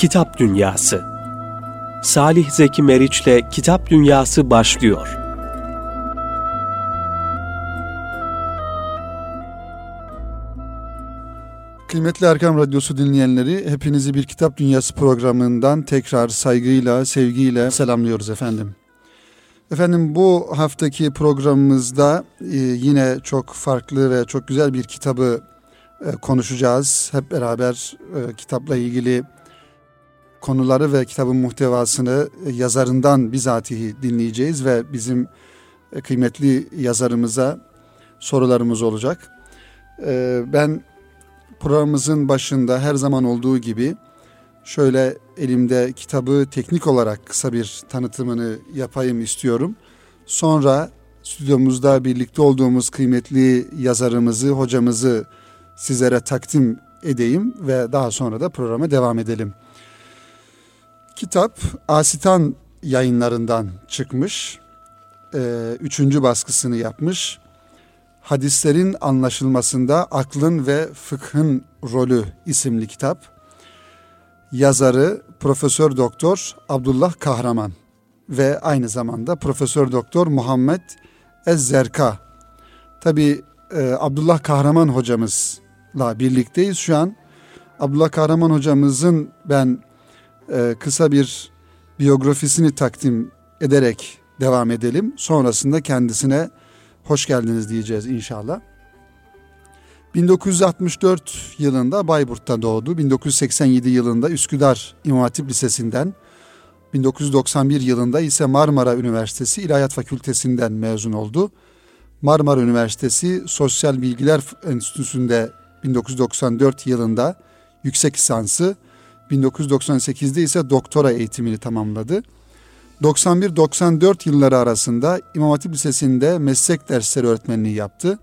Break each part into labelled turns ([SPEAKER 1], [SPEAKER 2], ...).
[SPEAKER 1] Kitap Dünyası Salih Zeki Meriç'le Kitap Dünyası başlıyor.
[SPEAKER 2] Kıymetli Erkam Radyosu dinleyenleri, hepinizi bir Kitap Dünyası programından tekrar saygıyla, sevgiyle selamlıyoruz efendim. Efendim bu haftaki programımızda e, yine çok farklı ve çok güzel bir kitabı e, konuşacağız. Hep beraber e, kitapla ilgili konuları ve kitabın muhtevasını yazarından bizatihi dinleyeceğiz ve bizim kıymetli yazarımıza sorularımız olacak. Ben programımızın başında her zaman olduğu gibi şöyle elimde kitabı teknik olarak kısa bir tanıtımını yapayım istiyorum. Sonra stüdyomuzda birlikte olduğumuz kıymetli yazarımızı, hocamızı sizlere takdim edeyim ve daha sonra da programa devam edelim. Kitap Asitan yayınlarından çıkmış. Ee, üçüncü baskısını yapmış. Hadislerin anlaşılmasında aklın ve fıkhın rolü isimli kitap. Yazarı Profesör Doktor Abdullah Kahraman ve aynı zamanda Profesör Doktor Muhammed Ezzerka. Tabi e, Abdullah Kahraman hocamızla birlikteyiz şu an. Abdullah Kahraman hocamızın ben e, kısa bir biyografisini takdim ederek devam edelim. Sonrasında kendisine hoş geldiniz diyeceğiz inşallah. 1964 yılında Bayburt'ta doğdu. 1987 yılında Üsküdar İmam Hatip Lisesi'nden, 1991 yılında ise Marmara Üniversitesi İlahiyat Fakültesinden mezun oldu. Marmara Üniversitesi Sosyal Bilgiler Enstitüsü'nde 1994 yılında yüksek lisansı, 1998'de ise doktora eğitimini tamamladı. 91-94 yılları arasında İmam Hatip Lisesi'nde meslek dersleri öğretmenliği yaptı.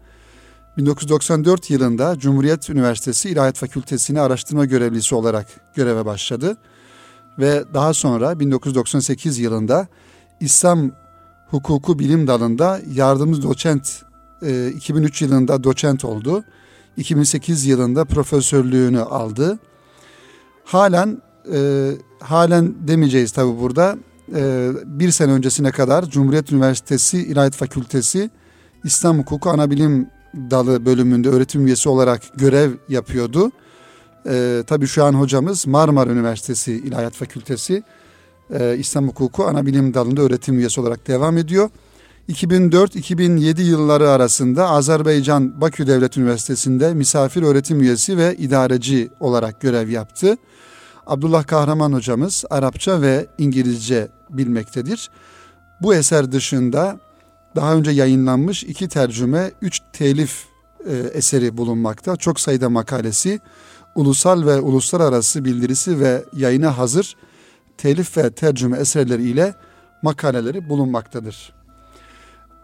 [SPEAKER 2] 1994 yılında Cumhuriyet Üniversitesi İlahiyat Fakültesi'ne araştırma görevlisi olarak göreve başladı. Ve daha sonra 1998 yılında İslam Hukuku Bilim Dalı'nda yardımcı doçent, 2003 e, yılında doçent oldu. 2008 yılında profesörlüğünü aldı. Halen e, halen demeyeceğiz tabi burada. E, bir sene öncesine kadar Cumhuriyet Üniversitesi İlahiyat Fakültesi İslam Hukuku Anabilim Dalı bölümünde öğretim üyesi olarak görev yapıyordu. E, tabii şu an hocamız Marmara Üniversitesi İlahiyat Fakültesi e, İslam Hukuku Anabilim Dalı'nda öğretim üyesi olarak devam ediyor. 2004-2007 yılları arasında Azerbaycan Bakü Devlet Üniversitesi'nde misafir öğretim üyesi ve idareci olarak görev yaptı. Abdullah Kahraman hocamız Arapça ve İngilizce bilmektedir. Bu eser dışında daha önce yayınlanmış iki tercüme, üç telif e, eseri bulunmakta. Çok sayıda makalesi, ulusal ve uluslararası bildirisi ve yayına hazır telif ve tercüme eserleri ile makaleleri bulunmaktadır.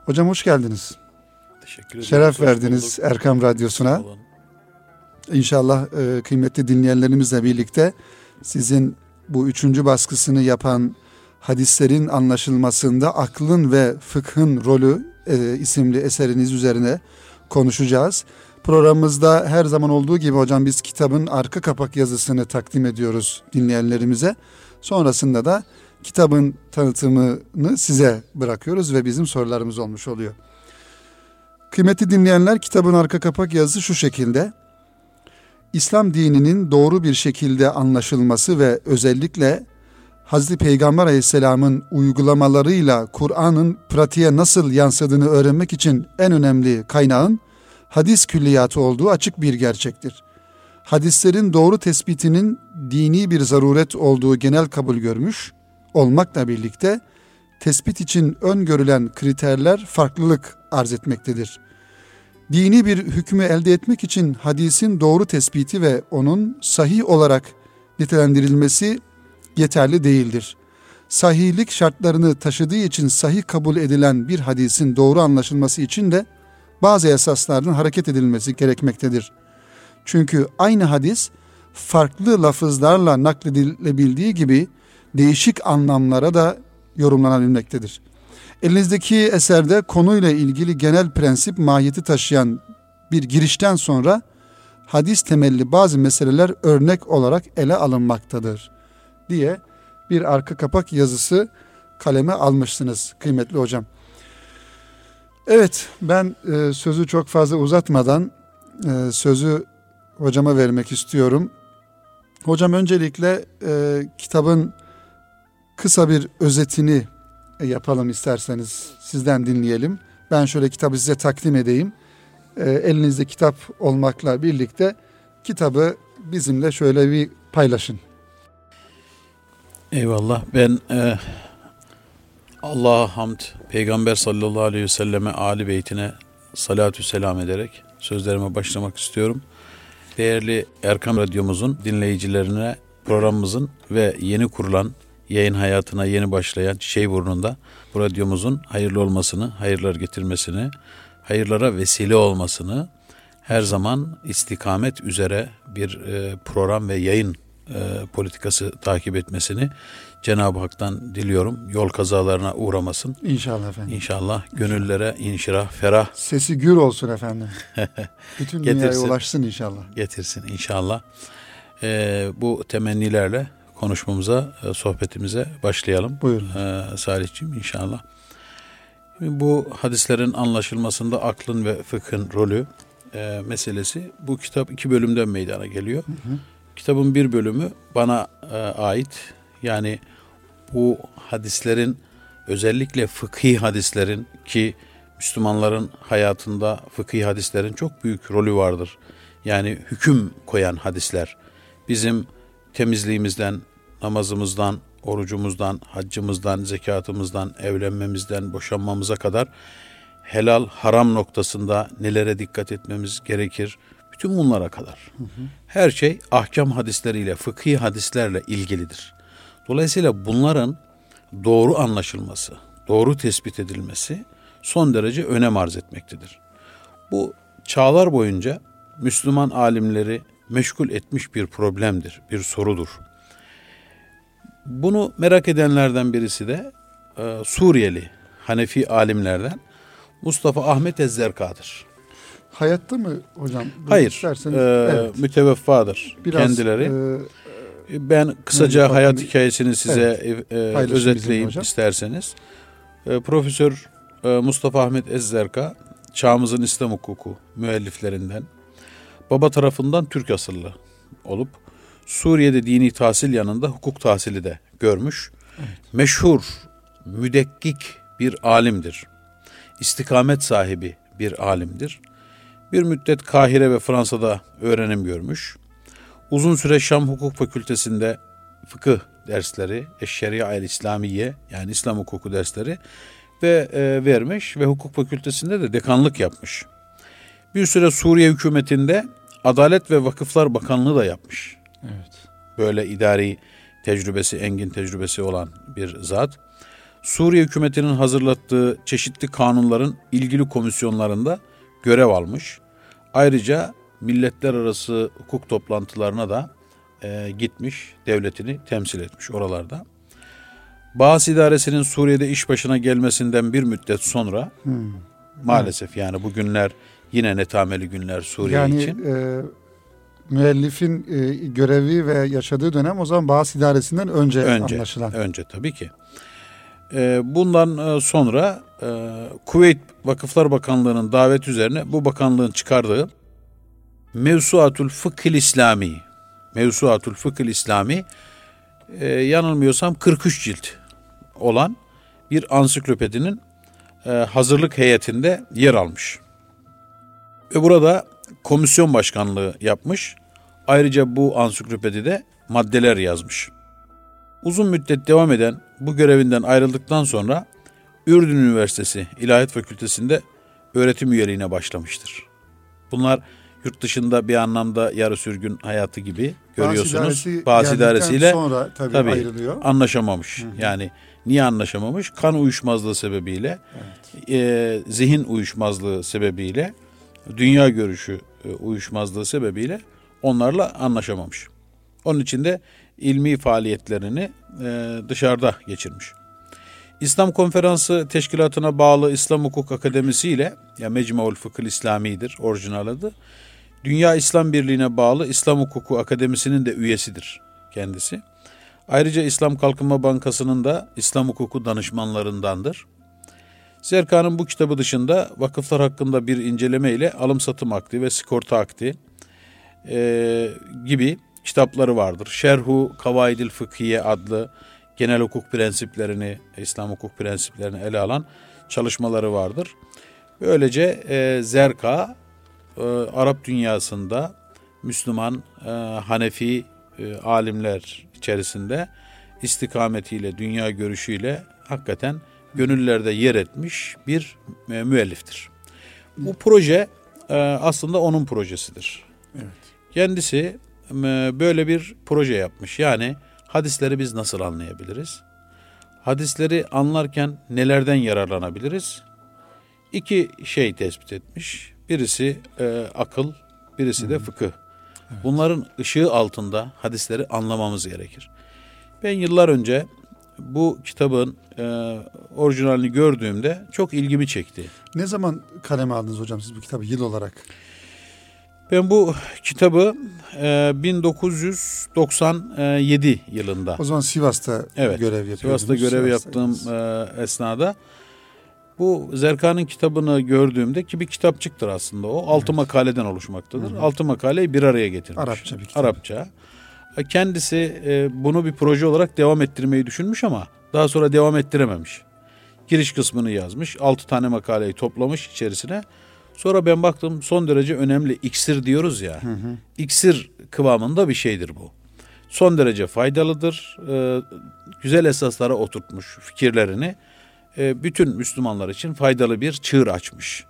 [SPEAKER 2] Hocam hoş geldiniz.
[SPEAKER 3] Teşekkür ederim.
[SPEAKER 2] Şeref verdiniz Erkam Radyosu'na. İnşallah e, kıymetli dinleyenlerimizle birlikte sizin bu üçüncü baskısını yapan hadislerin anlaşılmasında aklın ve fıkhın rolü e, isimli eseriniz üzerine konuşacağız. Programımızda her zaman olduğu gibi hocam biz kitabın arka kapak yazısını takdim ediyoruz dinleyenlerimize. Sonrasında da kitabın tanıtımını size bırakıyoruz ve bizim sorularımız olmuş oluyor. Kıymetli dinleyenler kitabın arka kapak yazısı şu şekilde. İslam dininin doğru bir şekilde anlaşılması ve özellikle Hazreti Peygamber Aleyhisselam'ın uygulamalarıyla Kur'an'ın pratiğe nasıl yansıdığını öğrenmek için en önemli kaynağın hadis külliyatı olduğu açık bir gerçektir. Hadislerin doğru tespitinin dini bir zaruret olduğu genel kabul görmüş olmakla birlikte tespit için öngörülen kriterler farklılık arz etmektedir. Dini bir hükmü elde etmek için hadisin doğru tespiti ve onun sahih olarak nitelendirilmesi yeterli değildir. Sahihlik şartlarını taşıdığı için sahih kabul edilen bir hadisin doğru anlaşılması için de bazı esaslardan hareket edilmesi gerekmektedir. Çünkü aynı hadis farklı lafızlarla nakledilebildiği gibi değişik anlamlara da yorumlanabilmektedir. Elinizdeki eserde konuyla ilgili genel prensip mahiyeti taşıyan bir girişten sonra hadis temelli bazı meseleler örnek olarak ele alınmaktadır. diye bir arka kapak yazısı kaleme almışsınız kıymetli hocam. Evet ben e, sözü çok fazla uzatmadan e, sözü hocama vermek istiyorum. Hocam öncelikle e, kitabın kısa bir özetini yapalım isterseniz sizden dinleyelim. Ben şöyle kitabı size takdim edeyim. E, elinizde kitap olmakla birlikte kitabı bizimle şöyle bir paylaşın.
[SPEAKER 3] Eyvallah. Ben e, Allah'a hamd, Peygamber sallallahu aleyhi ve selleme, Ali beytine salatü selam ederek sözlerime başlamak istiyorum. Değerli Erkam Radyomuzun dinleyicilerine programımızın ve yeni kurulan yayın hayatına yeni başlayan şey burnunda bu radyomuzun hayırlı olmasını, hayırlar getirmesini, hayırlara vesile olmasını her zaman istikamet üzere bir e, program ve yayın e, politikası takip etmesini Cenab-ı Hak'tan diliyorum. Yol kazalarına uğramasın.
[SPEAKER 2] İnşallah efendim.
[SPEAKER 3] İnşallah gönüllere inşirah, ferah.
[SPEAKER 2] Sesi gür olsun efendim. Bütün dünyaya ulaşsın inşallah.
[SPEAKER 3] Getirsin inşallah. E, bu temennilerle konuşmamıza, e, sohbetimize başlayalım.
[SPEAKER 2] Buyurun.
[SPEAKER 3] E, Salihciğim inşallah. Bu hadislerin anlaşılmasında aklın ve fıkhın rolü e, meselesi bu kitap iki bölümden meydana geliyor. Hı hı. Kitabın bir bölümü bana e, ait. Yani bu hadislerin özellikle fıkhi hadislerin ki Müslümanların hayatında fıkhi hadislerin çok büyük rolü vardır. Yani hüküm koyan hadisler. Bizim temizliğimizden, namazımızdan, orucumuzdan, haccımızdan, zekatımızdan, evlenmemizden, boşanmamıza kadar helal, haram noktasında nelere dikkat etmemiz gerekir, bütün bunlara kadar. Hı hı. Her şey ahkam hadisleriyle, fıkhi hadislerle ilgilidir. Dolayısıyla bunların doğru anlaşılması, doğru tespit edilmesi son derece önem arz etmektedir. Bu çağlar boyunca Müslüman alimleri meşgul etmiş bir problemdir, bir sorudur. Bunu merak edenlerden birisi de e, Suriyeli Hanefi alimlerden Mustafa Ahmet Ezzerka'dır.
[SPEAKER 2] Hayatta mı hocam?
[SPEAKER 3] Hayır. E, evet. Müteveffadır Biraz, kendileri. E, ben kısaca hayat hikayesini size evet. e, e özetleyeyim isterseniz. E, Profesör e, Mustafa Ahmet Ezzerka çağımızın İslam hukuku müelliflerinden. Baba tarafından Türk asıllı olup Suriye'de dini tahsil yanında hukuk tahsili de görmüş. Evet. Meşhur, müdekkik bir alimdir. İstikamet sahibi bir alimdir. Bir müddet Kahire ve Fransa'da öğrenim görmüş. Uzun süre Şam Hukuk Fakültesinde fıkıh dersleri, Eşşeria el İslamiye yani İslam hukuku dersleri ve e, vermiş ve hukuk fakültesinde de dekanlık yapmış. Bir süre Suriye hükümetinde Adalet ve Vakıflar Bakanlığı da yapmış.
[SPEAKER 2] Evet.
[SPEAKER 3] Böyle idari tecrübesi, engin tecrübesi olan bir zat. Suriye hükümetinin hazırlattığı çeşitli kanunların ilgili komisyonlarında görev almış. Ayrıca milletler arası hukuk toplantılarına da e, gitmiş, devletini temsil etmiş oralarda. Bağız idaresinin Suriye'de iş başına gelmesinden bir müddet sonra hmm. maalesef yani bu günler yine netameli günler Suriye
[SPEAKER 2] yani,
[SPEAKER 3] için.
[SPEAKER 2] E, müellifin e, görevi ve yaşadığı dönem o zaman Bağız idaresinden önce, önce anlaşılan.
[SPEAKER 3] Önce tabii ki. E, bundan e, sonra e, Kuveyt Vakıflar Bakanlığı'nın davet üzerine bu bakanlığın çıkardığı Mevsuatul Fıkhil İslami Mevsuatul Fıkhil İslami e, yanılmıyorsam 43 cilt olan bir ansiklopedinin e, hazırlık heyetinde yer almış. Ve burada komisyon başkanlığı yapmış. Ayrıca bu ansiklopedide maddeler yazmış. Uzun müddet devam eden bu görevinden ayrıldıktan sonra Ürdün Üniversitesi İlahiyat Fakültesi'nde öğretim üyeliğine başlamıştır. Bunlar yurt dışında bir anlamda yarı sürgün hayatı gibi görüyorsunuz. Bazı idaresiyle
[SPEAKER 2] sonra tabii, tabii ayrılıyor.
[SPEAKER 3] anlaşamamış. Hı hı. Yani niye anlaşamamış? Kan uyuşmazlığı sebebiyle, evet. e, zihin uyuşmazlığı sebebiyle dünya görüşü e, uyuşmazlığı sebebiyle onlarla anlaşamamış. Onun için de ilmi faaliyetlerini e, dışarıda geçirmiş. İslam Konferansı Teşkilatı'na bağlı İslam Hukuk Akademisi ile ya Mecmuul Fıkıh İslami'dir orijinal adı. Dünya İslam Birliği'ne bağlı İslam Hukuku Akademisi'nin de üyesidir kendisi. Ayrıca İslam Kalkınma Bankası'nın da İslam hukuku danışmanlarındandır. Zerkan'ın bu kitabı dışında vakıflar hakkında bir inceleme ile alım satım akdi ve sigorta akdi e, gibi kitapları vardır. Şerhu Kavaidil Fıkhiye adlı genel hukuk prensiplerini, İslam hukuk prensiplerini ele alan çalışmaları vardır. Böylece e, Zerka e, Arap dünyasında Müslüman e, Hanefi e, alimler içerisinde istikametiyle, dünya görüşüyle hakikaten gönüllerde yer etmiş bir e, müelliftir. Bu proje e, aslında onun projesidir.
[SPEAKER 2] Evet.
[SPEAKER 3] Kendisi e, böyle bir proje yapmış. Yani hadisleri biz nasıl anlayabiliriz? Hadisleri anlarken nelerden yararlanabiliriz? İki şey tespit etmiş. Birisi e, akıl, birisi de fıkıh. Bunların ışığı altında hadisleri anlamamız gerekir. Ben yıllar önce bu kitabın e, orijinalini gördüğümde çok ilgimi çekti.
[SPEAKER 2] Ne zaman kaleme aldınız hocam siz bu kitabı yıl olarak?
[SPEAKER 3] Ben bu kitabı e, 1997 yılında
[SPEAKER 2] O zaman Sivas'ta
[SPEAKER 3] Evet,
[SPEAKER 2] görev yapıyordunuz.
[SPEAKER 3] Sivas'ta görev yaptığım e, esnada bu Zerkan'ın kitabını gördüğümde ki bir kitapçıktır aslında o. Altı makaleden oluşmaktadır. Altı makaleyi bir araya getirmiş.
[SPEAKER 2] Arapça bir kitap.
[SPEAKER 3] Arapça. Kendisi e, bunu bir proje olarak devam ettirmeyi düşünmüş ama daha sonra devam ettirememiş. Giriş kısmını yazmış. Altı tane makaleyi toplamış içerisine. Sonra ben baktım son derece önemli iksir diyoruz ya. İksir kıvamında bir şeydir bu. Son derece faydalıdır. E, güzel esaslara oturtmuş fikirlerini. E, bütün Müslümanlar için faydalı bir çığır açmış.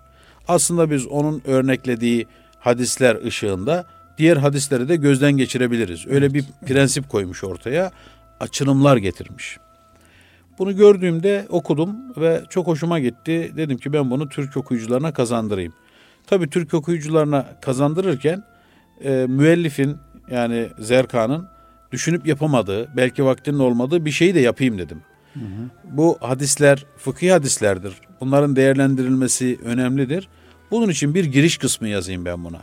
[SPEAKER 3] Aslında biz onun örneklediği hadisler ışığında diğer hadisleri de gözden geçirebiliriz. Öyle bir prensip koymuş ortaya. Açılımlar getirmiş. Bunu gördüğümde okudum ve çok hoşuma gitti. Dedim ki ben bunu Türk okuyucularına kazandırayım. Tabii Türk okuyucularına kazandırırken e, müellifin yani Zerkan'ın düşünüp yapamadığı, belki vaktinin olmadığı bir şeyi de yapayım dedim. Bu hadisler fıkhi hadislerdir. Bunların değerlendirilmesi önemlidir. Bunun için bir giriş kısmı yazayım ben buna.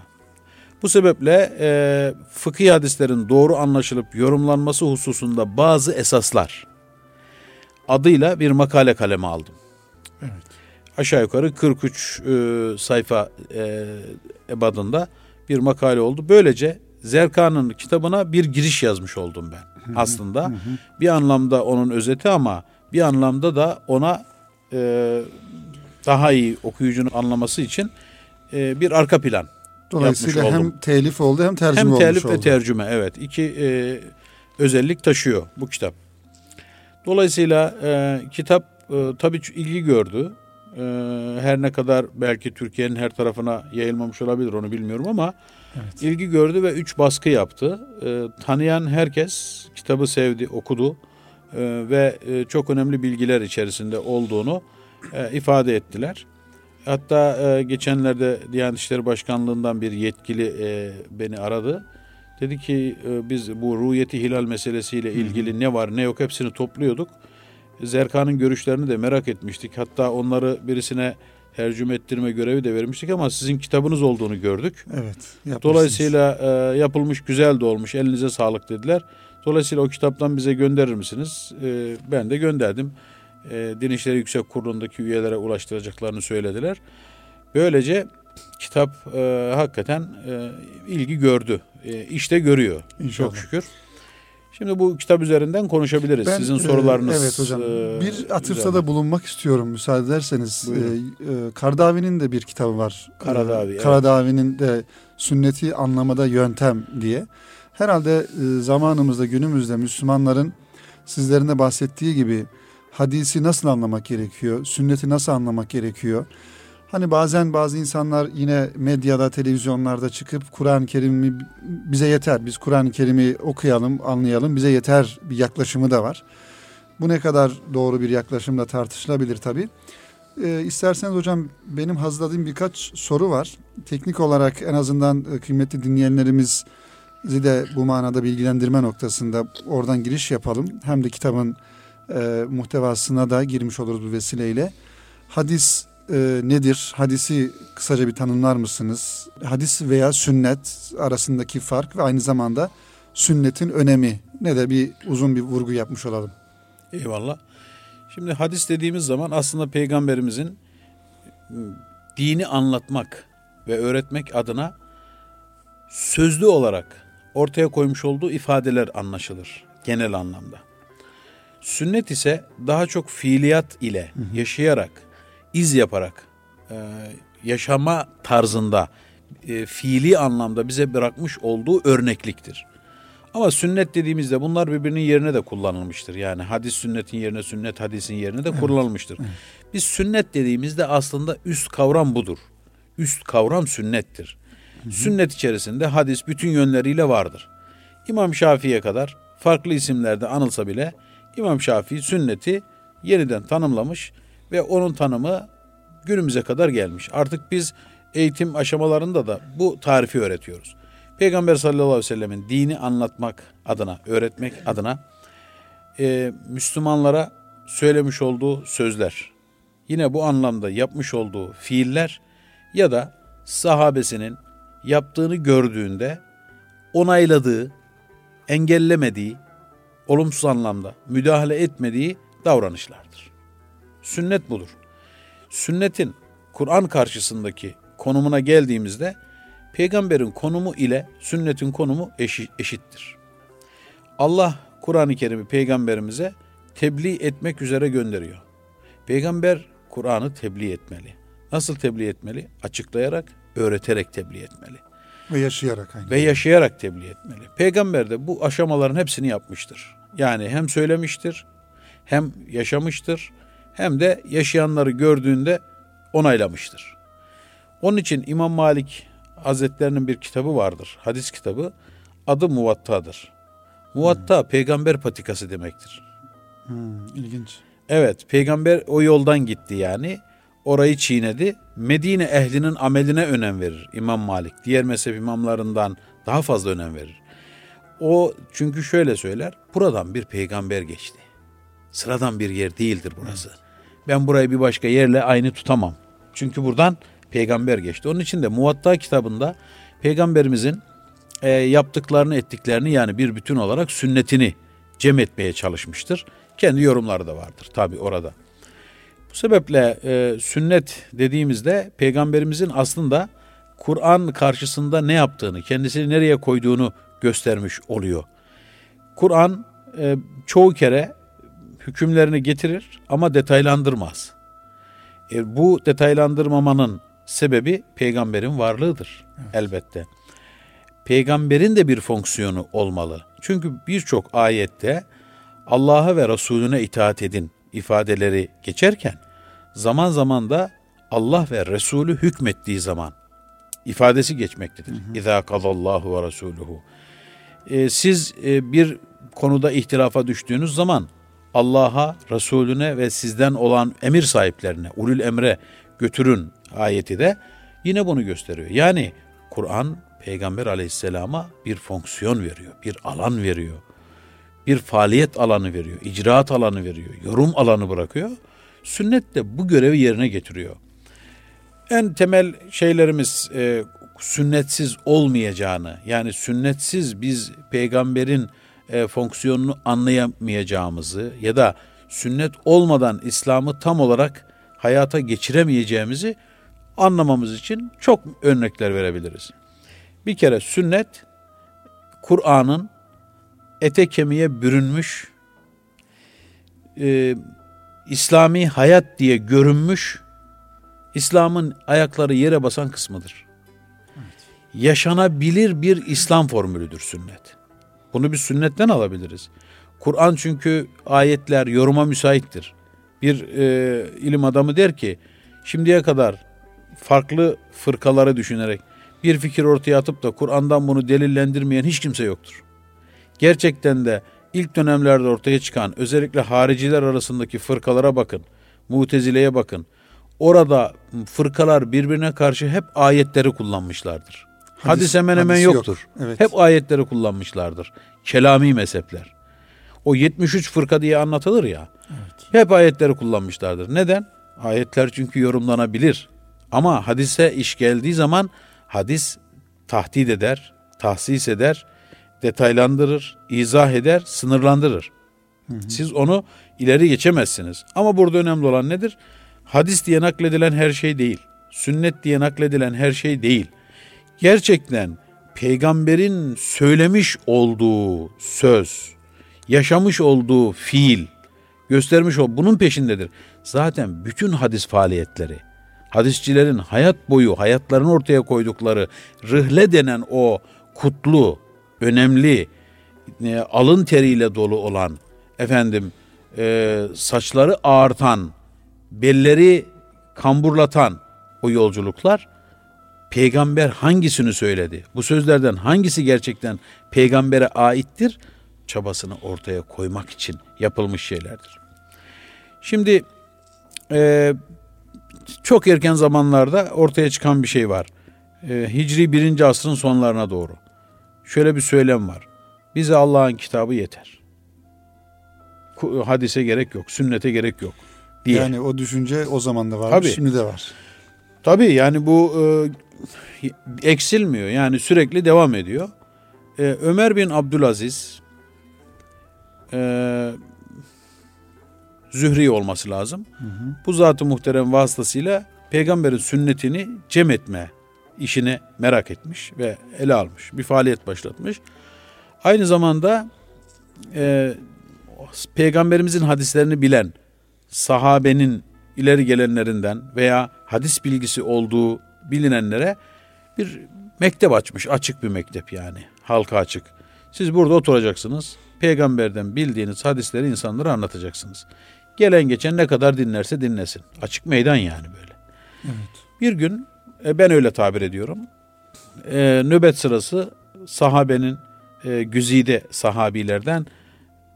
[SPEAKER 3] Bu sebeple e, fıkhi hadislerin doğru anlaşılıp yorumlanması hususunda bazı esaslar adıyla bir makale kaleme aldım.
[SPEAKER 2] Evet.
[SPEAKER 3] Aşağı yukarı 43 e, sayfa e, ebadında bir makale oldu. Böylece Zerkan'ın kitabına bir giriş yazmış oldum ben aslında. Bir anlamda onun özeti ama bir anlamda da ona e, daha iyi okuyucunun anlaması için e, bir arka plan
[SPEAKER 2] Dolayısıyla
[SPEAKER 3] yapmış
[SPEAKER 2] hem
[SPEAKER 3] oldum.
[SPEAKER 2] telif oldu hem tercüme
[SPEAKER 3] Hem
[SPEAKER 2] olmuş
[SPEAKER 3] telif
[SPEAKER 2] oldu.
[SPEAKER 3] ve tercüme evet iki e, özellik taşıyor bu kitap. Dolayısıyla e, kitap e, tabii ilgi gördü. E, her ne kadar belki Türkiye'nin her tarafına yayılmamış olabilir onu bilmiyorum ama
[SPEAKER 2] Evet.
[SPEAKER 3] ilgi gördü ve üç baskı yaptı. E, tanıyan herkes kitabı sevdi, okudu e, ve e, çok önemli bilgiler içerisinde olduğunu e, ifade ettiler. Hatta e, geçenlerde Diyanet İşleri Başkanlığı'ndan bir yetkili e, beni aradı. Dedi ki e, biz bu ruhiyeti hilal meselesiyle ilgili ne var ne yok hepsini topluyorduk. Zerkan'ın görüşlerini de merak etmiştik. Hatta onları birisine tercüme ettirme görevi de vermiştik ama sizin kitabınız olduğunu gördük.
[SPEAKER 2] Evet.
[SPEAKER 3] Dolayısıyla e, yapılmış güzel de olmuş elinize sağlık dediler. Dolayısıyla o kitaptan bize gönderir misiniz? E, ben de gönderdim. E, Din İşleri Yüksek Kurulu'ndaki üyelere ulaştıracaklarını söylediler. Böylece kitap e, hakikaten e, ilgi gördü. E, işte görüyor.
[SPEAKER 2] İnşallah.
[SPEAKER 3] Çok şükür. Şimdi bu kitap üzerinden konuşabiliriz.
[SPEAKER 2] Ben,
[SPEAKER 3] Sizin
[SPEAKER 2] e,
[SPEAKER 3] sorularınız.
[SPEAKER 2] evet hocam.
[SPEAKER 3] e,
[SPEAKER 2] bir atıfta
[SPEAKER 3] üzerine.
[SPEAKER 2] da bulunmak istiyorum müsaade ederseniz.
[SPEAKER 3] Buyurun.
[SPEAKER 2] E, e, Kardavi'nin de bir kitabı var.
[SPEAKER 3] Karadavi,
[SPEAKER 2] E,
[SPEAKER 3] evet.
[SPEAKER 2] Karadavi'nin de sünneti anlamada yöntem diye. Herhalde e, zamanımızda günümüzde Müslümanların sizlerin de bahsettiği gibi hadisi nasıl anlamak gerekiyor? Sünneti nasıl anlamak gerekiyor? Hani bazen bazı insanlar yine medyada, televizyonlarda çıkıp Kur'an-ı Kerim'i bize yeter. Biz Kur'an-ı Kerim'i okuyalım, anlayalım. Bize yeter bir yaklaşımı da var. Bu ne kadar doğru bir yaklaşımla tartışılabilir tabii. Ee, isterseniz hocam benim hazırladığım birkaç soru var. Teknik olarak en azından e, kıymetli dinleyenlerimizi de bu manada bilgilendirme noktasında oradan giriş yapalım. Hem de kitabın e, muhtevasına da girmiş oluruz bu vesileyle. Hadis e, nedir? Hadisi kısaca bir tanımlar mısınız? Hadis veya sünnet arasındaki fark ve aynı zamanda sünnetin önemi ne de bir uzun bir vurgu yapmış olalım.
[SPEAKER 3] Eyvallah. Şimdi hadis dediğimiz zaman aslında peygamberimizin ıı, dini anlatmak ve öğretmek adına sözlü olarak ortaya koymuş olduğu ifadeler anlaşılır genel anlamda. Sünnet ise daha çok fiiliyat ile yaşayarak, iz yaparak, e, yaşama tarzında, e, fiili anlamda bize bırakmış olduğu örnekliktir. Ama sünnet dediğimizde bunlar birbirinin yerine de kullanılmıştır. Yani hadis sünnetin yerine, sünnet hadisin yerine de kullanılmıştır. Evet. Biz sünnet dediğimizde aslında üst kavram budur. Üst kavram sünnettir. Hı hı. Sünnet içerisinde hadis bütün yönleriyle vardır. İmam Şafii'ye kadar farklı isimlerde anılsa bile İmam Şafii sünneti yeniden tanımlamış ve onun tanımı günümüze kadar gelmiş. Artık biz eğitim aşamalarında da bu tarifi öğretiyoruz. Peygamber sallallahu aleyhi ve sellemin dini anlatmak adına, öğretmek adına e, Müslümanlara söylemiş olduğu sözler, yine bu anlamda yapmış olduğu fiiller ya da sahabesinin yaptığını gördüğünde onayladığı, engellemediği, olumsuz anlamda müdahale etmediği davranışlardır. Sünnet budur. Sünnetin Kur'an karşısındaki konumuna geldiğimizde peygamberin konumu ile sünnetin konumu eşittir. Allah Kur'an-ı Kerim'i peygamberimize tebliğ etmek üzere gönderiyor. Peygamber Kur'an'ı tebliğ etmeli. Nasıl tebliğ etmeli? Açıklayarak, öğreterek tebliğ etmeli.
[SPEAKER 2] Ve yaşayarak aynı.
[SPEAKER 3] Ve yaşayarak tebliğ etmeli. Peygamber de bu aşamaların hepsini yapmıştır. Yani hem söylemiştir, hem yaşamıştır, hem de yaşayanları gördüğünde onaylamıştır. Onun için İmam Malik Hazretlerinin bir kitabı vardır. Hadis kitabı. Adı Muvatta'dır. Muvatta hmm. peygamber patikası demektir.
[SPEAKER 2] Hmm, ilginç.
[SPEAKER 3] Evet, peygamber o yoldan gitti yani. Orayı çiğnedi. Medine ehlinin ameline önem verir İmam Malik. Diğer mezhep imamlarından daha fazla önem verir. O çünkü şöyle söyler. Buradan bir peygamber geçti. Sıradan bir yer değildir burası. Ben burayı bir başka yerle aynı tutamam. Çünkü buradan peygamber geçti. Onun için de Muvatta kitabında peygamberimizin e, yaptıklarını ettiklerini yani bir bütün olarak sünnetini cem etmeye çalışmıştır. Kendi yorumları da vardır tabi orada. Bu sebeple e, sünnet dediğimizde peygamberimizin aslında Kur'an karşısında ne yaptığını, kendisini nereye koyduğunu göstermiş oluyor. Kur'an e, çoğu kere hükümlerini getirir ama detaylandırmaz. E, bu detaylandırmamanın sebebi peygamberin varlığıdır evet. elbette. Peygamberin de bir fonksiyonu olmalı. Çünkü birçok ayette Allah'a ve Resulüne itaat edin ifadeleri geçerken zaman zaman da Allah ve Resulü hükmettiği zaman ifadesi geçmektedir. İza kadallahu ve resuluhu. Ee, siz e, bir konuda ihtilafa düştüğünüz zaman Allah'a, Resulüne ve sizden olan emir sahiplerine, ulul emre götürün ayeti de yine bunu gösteriyor. Yani Kur'an Peygamber aleyhisselama bir fonksiyon veriyor, bir alan veriyor. Bir faaliyet alanı veriyor, icraat alanı veriyor, yorum alanı bırakıyor. Sünnet de bu görevi yerine getiriyor. En temel şeylerimiz e, sünnetsiz olmayacağını, yani sünnetsiz biz peygamberin e, fonksiyonunu anlayamayacağımızı ya da sünnet olmadan İslam'ı tam olarak hayata geçiremeyeceğimizi anlamamız için çok örnekler verebiliriz. Bir kere sünnet Kur'an'ın ete kemiğe bürünmüş e, İslami hayat diye görünmüş İslam'ın ayakları yere basan kısmıdır. Yaşanabilir bir İslam formülüdür sünnet. Bunu bir sünnetten alabiliriz. Kur'an çünkü ayetler yoruma müsaittir. Bir e, ilim adamı der ki şimdiye kadar farklı fırkaları düşünerek bir fikir ortaya atıp da Kur'an'dan bunu delillendirmeyen hiç kimse yoktur. Gerçekten de ilk dönemlerde ortaya çıkan özellikle hariciler arasındaki fırkalara bakın. Mutezile'ye bakın. Orada fırkalar birbirine karşı hep ayetleri kullanmışlardır. Hadis, hadis hemen hemen yoktur. Yok. Evet. Hep ayetleri kullanmışlardır. Kelami mezhepler. O 73 fırka diye anlatılır ya. Evet. Hep ayetleri kullanmışlardır. Neden? Ayetler çünkü yorumlanabilir. Ama hadise iş geldiği zaman hadis tahdit eder, tahsis eder, detaylandırır, izah eder, sınırlandırır. Siz onu ileri geçemezsiniz. Ama burada önemli olan nedir? Hadis diye nakledilen her şey değil. Sünnet diye nakledilen her şey değil. Gerçekten peygamberin söylemiş olduğu söz, yaşamış olduğu fiil, göstermiş o bunun peşindedir. Zaten bütün hadis faaliyetleri, hadisçilerin hayat boyu hayatlarını ortaya koydukları rıhle denen o kutlu, önemli, e, alın teriyle dolu olan, efendim e, saçları ağartan, belleri kamburlatan o yolculuklar peygamber hangisini söyledi? Bu sözlerden hangisi gerçekten peygambere aittir? Çabasını ortaya koymak için yapılmış şeylerdir. Şimdi e, çok erken zamanlarda ortaya çıkan bir şey var. E, Hicri birinci asrın sonlarına doğru. Şöyle bir söylem var. Bize Allah'ın kitabı yeter. Hadise gerek yok, sünnete gerek yok diye.
[SPEAKER 2] Yani o düşünce o zaman da var,
[SPEAKER 3] Tabii.
[SPEAKER 2] şimdi de var.
[SPEAKER 3] Tabii yani bu e, eksilmiyor. Yani sürekli devam ediyor. E, Ömer bin Abdülaziz e, Zühri olması lazım. Bu zatı muhterem vasıtasıyla peygamberin sünnetini cem etme işini merak etmiş ve ele almış. Bir faaliyet başlatmış. Aynı zamanda e, peygamberimizin hadislerini bilen sahabenin ileri gelenlerinden veya hadis bilgisi olduğu bilinenlere bir mektep açmış. Açık bir mektep yani. Halka açık. Siz burada oturacaksınız. Peygamberden bildiğiniz hadisleri insanlara anlatacaksınız. Gelen geçen ne kadar dinlerse dinlesin. Açık meydan yani böyle.
[SPEAKER 2] Evet.
[SPEAKER 3] Bir gün e, ben öyle tabir ediyorum. E, nöbet sırası sahabenin e, güzide sahabilerden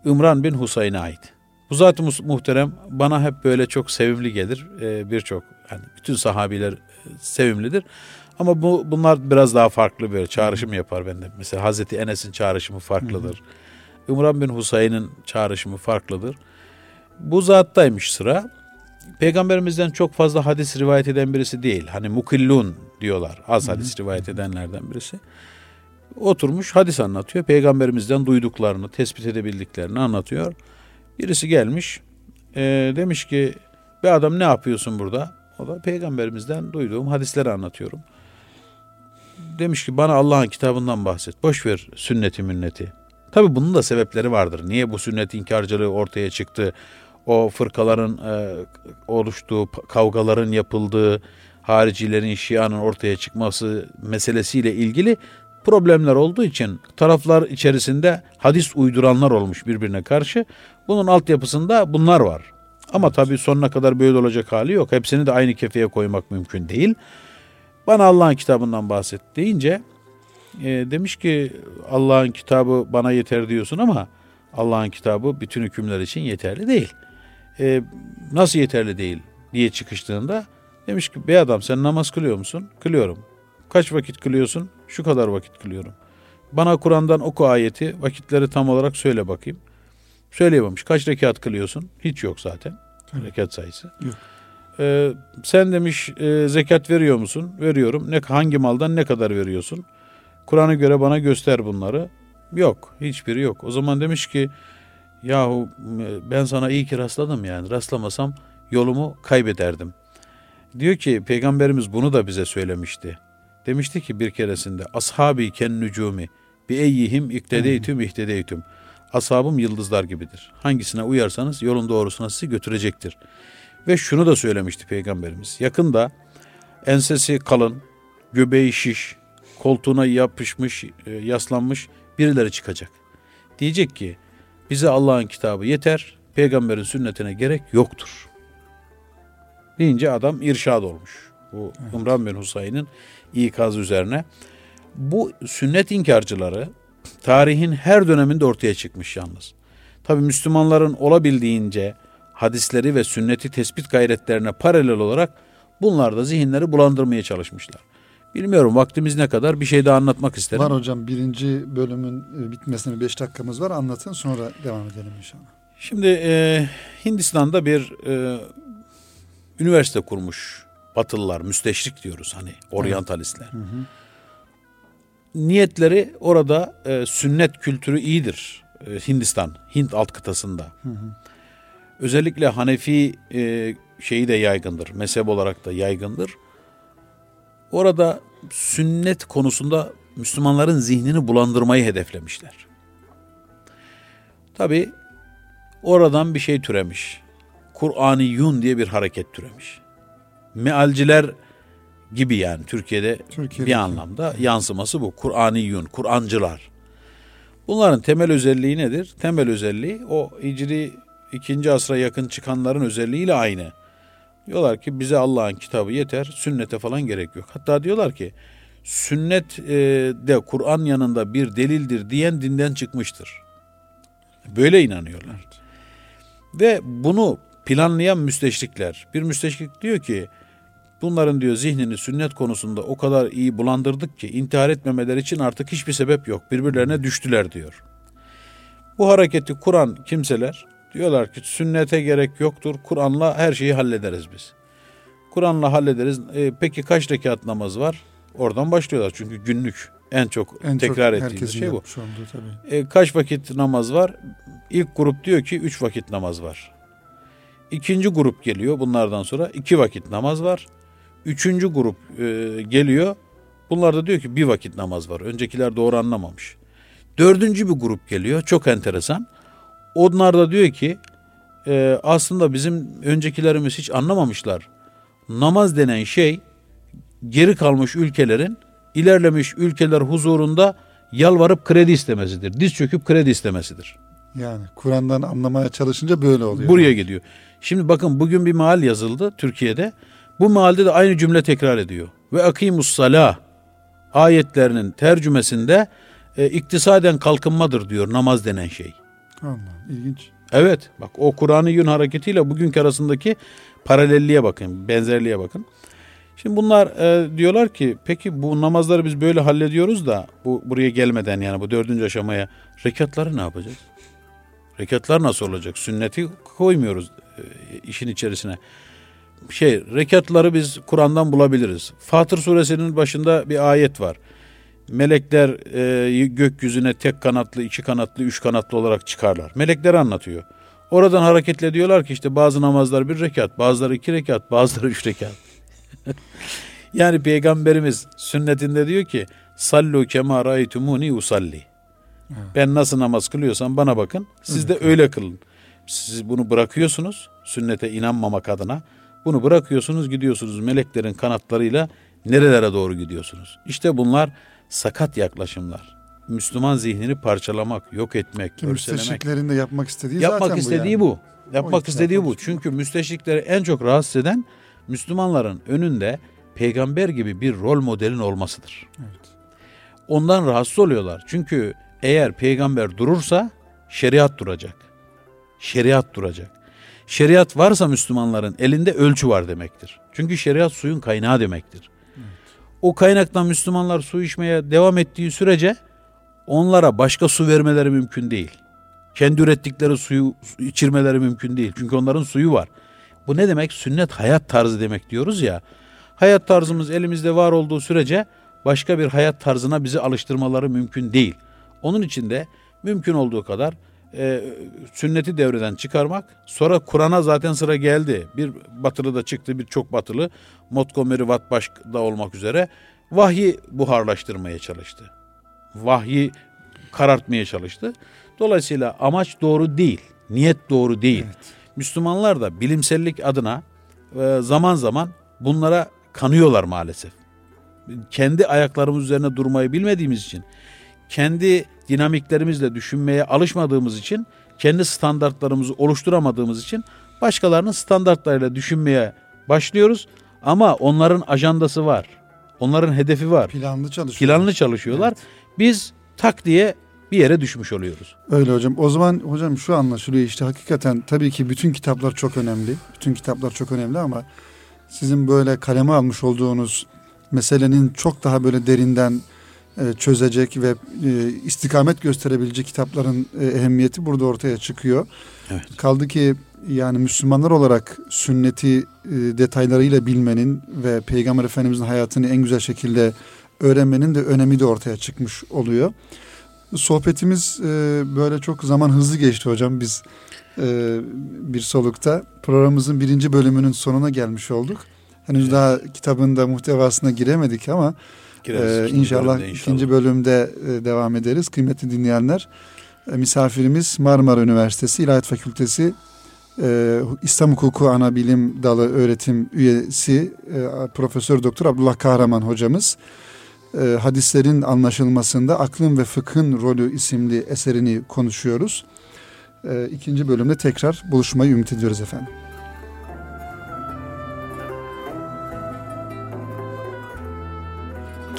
[SPEAKER 3] İmran bin Husayn'a ait. Bu zat muhterem bana hep böyle çok sevimli gelir. E, Birçok yani bütün sahabiler sevimlidir. Ama bu bunlar biraz daha farklı böyle çağrışım yapar bende. Mesela Hazreti Enes'in çağrışımı farklıdır. Hı hı. İmran bin Husayn'ın çağrışımı farklıdır. Bu zattaymış sıra. Peygamberimizden çok fazla hadis rivayet eden birisi değil. Hani mukillun diyorlar. Az hadis rivayet edenlerden birisi. Oturmuş hadis anlatıyor. Peygamberimizden duyduklarını, tespit edebildiklerini anlatıyor. Birisi gelmiş. E, demiş ki bir adam ne yapıyorsun burada? O da peygamberimizden duyduğum hadisleri anlatıyorum. Demiş ki bana Allah'ın kitabından bahset. Boş ver sünneti münneti. Tabi bunun da sebepleri vardır. Niye bu sünnet inkarcılığı ortaya çıktı? O fırkaların e, oluştuğu, kavgaların yapıldığı, haricilerin, şianın ortaya çıkması meselesiyle ilgili problemler olduğu için taraflar içerisinde hadis uyduranlar olmuş birbirine karşı. Bunun altyapısında bunlar var. Ama evet. tabii sonuna kadar böyle olacak hali yok. Hepsini de aynı kefeye koymak mümkün değil. Bana Allah'ın kitabından bahset deyince e, demiş ki Allah'ın kitabı bana yeter diyorsun ama Allah'ın kitabı bütün hükümler için yeterli değil. E, nasıl yeterli değil diye çıkıştığında demiş ki bey adam sen namaz kılıyor musun? Kılıyorum. Kaç vakit kılıyorsun? Şu kadar vakit kılıyorum. Bana Kur'an'dan oku ayeti, vakitleri tam olarak söyle bakayım. Söyleyememiş. Kaç rekat kılıyorsun? Hiç yok zaten. Hı. Rekat sayısı. Yok. Ee, sen demiş e, zekat veriyor musun? Veriyorum. Ne hangi maldan ne kadar veriyorsun? Kur'an'a göre bana göster bunları. Yok. Hiçbiri yok. O zaman demiş ki yahu ben sana iyi ki rastladım yani. Rastlamasam yolumu kaybederdim. Diyor ki peygamberimiz bunu da bize söylemişti. Demişti ki bir keresinde ashabi ken nücumi bi eyyihim iktedeytüm ihtedeytüm. Ashabım yıldızlar gibidir. Hangisine uyarsanız yolun doğrusuna sizi götürecektir. Ve şunu da söylemişti peygamberimiz. Yakında ensesi kalın, göbeği şiş, koltuğuna yapışmış, e, yaslanmış birileri çıkacak. Diyecek ki bize Allah'ın kitabı yeter, peygamberin sünnetine gerek yoktur. Deyince adam irşad olmuş. Bu evet. İmran bin Husayn'ın ikazı üzerine. Bu sünnet inkarcıları tarihin her döneminde ortaya çıkmış yalnız. Tabi Müslümanların olabildiğince hadisleri ve sünneti tespit gayretlerine paralel olarak bunlar da zihinleri bulandırmaya çalışmışlar. Bilmiyorum vaktimiz ne kadar bir şey daha anlatmak isterim.
[SPEAKER 2] Var hocam birinci bölümün e, bitmesine beş dakikamız var anlatın sonra devam edelim inşallah.
[SPEAKER 3] Şimdi e, Hindistan'da bir e, üniversite kurmuş Batılılar, müsteşrik diyoruz hani oryantalistler. Evet. Hı hı. Niyetleri orada e, sünnet kültürü iyidir. E, Hindistan, Hint alt kıtasında. Özellikle Hanefi e, şeyi de yaygındır. Mezhep olarak da yaygındır. Orada sünnet konusunda Müslümanların zihnini bulandırmayı hedeflemişler. Tabi oradan bir şey türemiş. Kur'an-ı Yun diye bir hareket türemiş. Mealciler gibi yani Türkiye'de
[SPEAKER 2] Türkiye'deki.
[SPEAKER 3] bir anlamda yansıması bu. Kur'an-ı Yun, Kur'ancılar. Bunların temel özelliği nedir? Temel özelliği o hicri ikinci asra yakın çıkanların özelliğiyle aynı. Diyorlar ki bize Allah'ın kitabı yeter, sünnete falan gerek yok. Hatta diyorlar ki sünnet e, de Kur'an yanında bir delildir diyen dinden çıkmıştır. Böyle inanıyorlar. Ve bunu planlayan müsteşrikler. Bir müsteşrik diyor ki bunların diyor zihnini sünnet konusunda o kadar iyi bulandırdık ki intihar etmemeleri için artık hiçbir sebep yok. Birbirlerine düştüler diyor. Bu hareketi kuran kimseler diyorlar ki sünnete gerek yoktur. Kur'an'la her şeyi hallederiz biz. Kur'an'la hallederiz. E, peki kaç rekat namaz var? Oradan başlıyorlar çünkü günlük en çok
[SPEAKER 2] En
[SPEAKER 3] tekrar
[SPEAKER 2] çok
[SPEAKER 3] ettiğimiz şey bu.
[SPEAKER 2] olduğu tabii.
[SPEAKER 3] E, kaç vakit namaz var? İlk grup diyor ki üç vakit namaz var. İkinci grup geliyor bunlardan sonra iki vakit namaz var. Üçüncü grup e, geliyor. Bunlar da diyor ki bir vakit namaz var. Öncekiler doğru anlamamış. Dördüncü bir grup geliyor. Çok enteresan. Onlar da diyor ki e, aslında bizim öncekilerimiz hiç anlamamışlar. Namaz denen şey geri kalmış ülkelerin ilerlemiş ülkeler huzurunda yalvarıp kredi istemesidir. Diz çöküp kredi istemesidir.
[SPEAKER 2] Yani Kur'an'dan anlamaya çalışınca böyle oluyor.
[SPEAKER 3] Buraya gidiyor. Şimdi bakın bugün bir maal yazıldı Türkiye'de. Bu mealde de aynı cümle tekrar ediyor. Ve akimus salah ayetlerinin tercümesinde e, iktisaden kalkınmadır diyor namaz denen şey.
[SPEAKER 2] Allah ilginç.
[SPEAKER 3] Evet bak o Kur'an-ı Yun hareketiyle bugünkü arasındaki paralelliğe bakın, benzerliğe bakın. Şimdi bunlar e, diyorlar ki peki bu namazları biz böyle hallediyoruz da bu buraya gelmeden yani bu dördüncü aşamaya rekatları ne yapacağız? Rekatlar nasıl olacak? Sünneti koymuyoruz e, işin içerisine. Şey rekatları biz Kur'an'dan bulabiliriz. Fatır suresinin başında bir ayet var. Melekler e, gökyüzüne tek kanatlı, iki kanatlı, üç kanatlı olarak çıkarlar. Melekleri anlatıyor. Oradan hareketle diyorlar ki işte bazı namazlar bir rekat, bazıları iki rekat, bazıları üç rekat. yani peygamberimiz sünnetinde diyor ki sallu kema raitumuni usalli. Ben nasıl namaz kılıyorsam bana bakın. Siz de öyle kılın. Siz bunu bırakıyorsunuz sünnete inanmamak adına. Bunu bırakıyorsunuz gidiyorsunuz meleklerin kanatlarıyla nerelere doğru gidiyorsunuz. İşte bunlar sakat yaklaşımlar. Müslüman zihnini parçalamak, yok etmek,
[SPEAKER 2] Ki müsteşriklerin de yapmak istediği
[SPEAKER 3] Yapmak
[SPEAKER 2] zaten
[SPEAKER 3] istediği
[SPEAKER 2] bu.
[SPEAKER 3] bu.
[SPEAKER 2] yani.
[SPEAKER 3] Yapmak
[SPEAKER 2] O
[SPEAKER 3] istediği
[SPEAKER 2] yapmak
[SPEAKER 3] bu. Çünkü müsteşrikleri en çok rahatsız eden Müslümanların önünde peygamber gibi bir rol modelin olmasıdır.
[SPEAKER 2] Evet.
[SPEAKER 3] Ondan rahatsız oluyorlar. Çünkü eğer peygamber durursa şeriat duracak. Şeriat duracak. Şeriat varsa Müslümanların elinde ölçü var demektir. Çünkü şeriat suyun kaynağı demektir. O kaynaktan Müslümanlar su içmeye devam ettiği sürece onlara başka su vermeleri mümkün değil. Kendi ürettikleri suyu içirmeleri mümkün değil. Çünkü onların suyu var. Bu ne demek? Sünnet hayat tarzı demek diyoruz ya. Hayat tarzımız elimizde var olduğu sürece başka bir hayat tarzına bizi alıştırmaları mümkün değil. Onun için de mümkün olduğu kadar e, sünneti devreden çıkarmak. Sonra Kur'an'a zaten sıra geldi. Bir batılı da çıktı, birçok batılı. Montgomery Watt da olmak üzere vahyi buharlaştırmaya çalıştı. Vahyi karartmaya çalıştı. Dolayısıyla amaç doğru değil, niyet doğru değil.
[SPEAKER 2] Evet.
[SPEAKER 3] Müslümanlar da bilimsellik adına e, zaman zaman bunlara kanıyorlar maalesef. Kendi ayaklarımız üzerine durmayı bilmediğimiz için, kendi dinamiklerimizle düşünmeye alışmadığımız için, kendi standartlarımızı oluşturamadığımız için başkalarının standartlarıyla düşünmeye başlıyoruz. Ama onların ajandası var. Onların hedefi var.
[SPEAKER 2] Planlı çalışıyor.
[SPEAKER 3] Planlı çalışıyorlar. Biz tak diye bir yere düşmüş oluyoruz.
[SPEAKER 2] Öyle hocam. O zaman hocam şu anlaşılıyor işte hakikaten tabii ki bütün kitaplar çok önemli. Bütün kitaplar çok önemli ama sizin böyle kaleme almış olduğunuz meselenin çok daha böyle derinden çözecek ve e, istikamet gösterebilecek kitapların e, ehemmiyeti burada ortaya çıkıyor.
[SPEAKER 3] Evet.
[SPEAKER 2] Kaldı ki yani Müslümanlar olarak sünneti e, detaylarıyla bilmenin ve Peygamber Efendimizin hayatını en güzel şekilde öğrenmenin de önemi de ortaya çıkmış oluyor. Sohbetimiz e, böyle çok zaman hızlı geçti hocam. Biz e, bir solukta programımızın birinci bölümünün sonuna gelmiş olduk. Henüz evet. daha kitabın da muhtevasına giremedik ama Gireriz, e, inşallah, inşallah ikinci bölümde e, devam ederiz. Kıymetli dinleyenler e, misafirimiz Marmara Üniversitesi İlahiyat Fakültesi e, İslam Hukuku Ana Bilim Dalı öğretim üyesi Profesör Doktor Abdullah Kahraman hocamız hadislerin anlaşılmasında aklın ve fıkhın rolü isimli eserini konuşuyoruz. İkinci bölümde tekrar buluşmayı ümit ediyoruz efendim.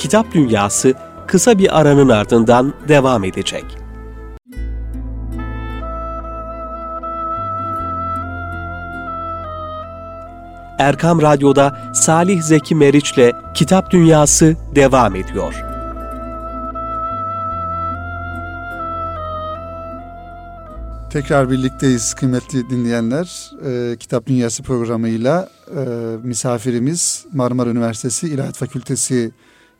[SPEAKER 1] Kitap Dünyası kısa bir aranın ardından devam edecek. Erkam Radyo'da Salih Zeki Meriç'le Kitap Dünyası devam ediyor.
[SPEAKER 2] Tekrar birlikteyiz kıymetli dinleyenler. Ee, Kitap Dünyası programıyla e, misafirimiz Marmara Üniversitesi İlahiyat Fakültesi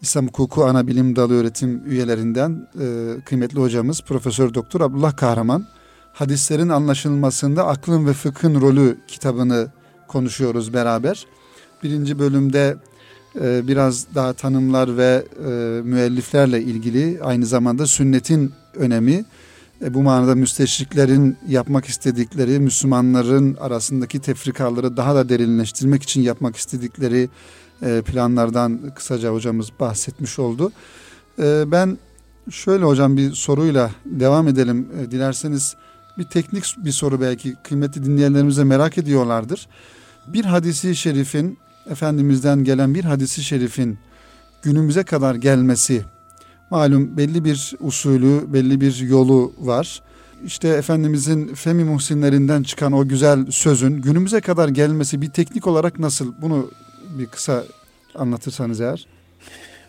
[SPEAKER 2] İslam Hukuku Ana Bilim Dalı öğretim üyelerinden e, kıymetli hocamız Profesör Doktor Abdullah Kahraman. Hadislerin anlaşılmasında aklın ve fıkhın rolü kitabını konuşuyoruz beraber. Birinci bölümde e, biraz daha tanımlar ve e, müelliflerle ilgili aynı zamanda sünnetin önemi, e, bu manada müsteşriklerin yapmak istedikleri, Müslümanların arasındaki tefrikaları daha da derinleştirmek için yapmak istedikleri planlardan kısaca hocamız bahsetmiş oldu. E, ben şöyle hocam bir soruyla devam edelim. E, dilerseniz bir teknik bir soru belki kıymetli dinleyenlerimize merak ediyorlardır. Bir hadisi şerifin Efendimiz'den gelen bir hadisi şerifin günümüze kadar gelmesi malum belli bir usulü, belli bir yolu var. İşte Efendimizin Femi Muhsinlerinden çıkan o güzel sözün günümüze kadar gelmesi bir teknik olarak nasıl? Bunu bir kısa anlatırsanız eğer.